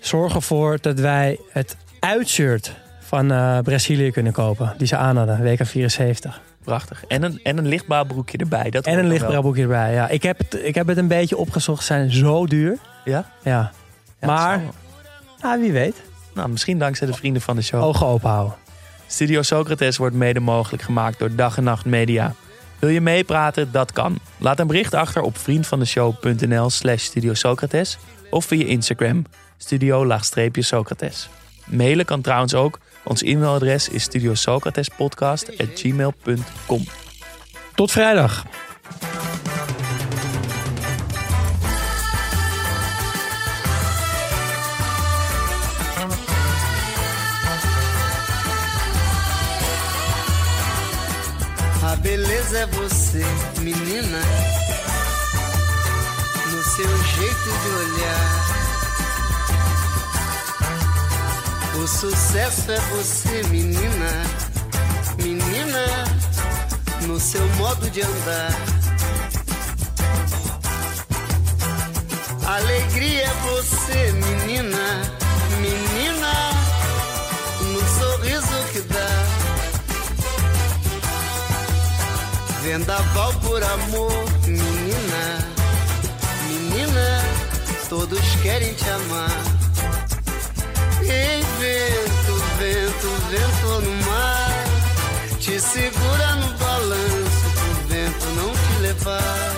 Zorg ervoor dat wij het uitshirt van eh, Brazilië kunnen kopen. Die ze aan hadden, WK 74. Prachtig. En een, en een lichtbaar broekje erbij. Dat En een dan wel. lichtbraboekje erbij. Ja, ik, heb het, ik heb het een beetje opgezocht. Ze zijn zo duur. Ja? Ja. Ja, Maar-. Nou, wie weet. Nou, misschien dankzij de vrienden van de show. Ogen open houden. Studio Socrates wordt mede mogelijk gemaakt door Dag en Nacht Media. Wil je meepraten? Dat kan. Laat een bericht achter op vriendvandeshow.nl slash Studio Socrates of via Instagram studio-socrates. Mailen kan trouwens ook. Ons e-mailadres is studiosocratespodcast.gmail.com Tot vrijdag. A beleza é você, menina, no seu jeito de olhar. O sucesso é você, menina, menina, no seu modo de andar. Alegria é você, menina, menina, no sorriso que dá. Vendaval por amor, menina, menina, todos querem te amar. Ei, vento, vento, vento no mar, te segura no balanço pro vento não te levar.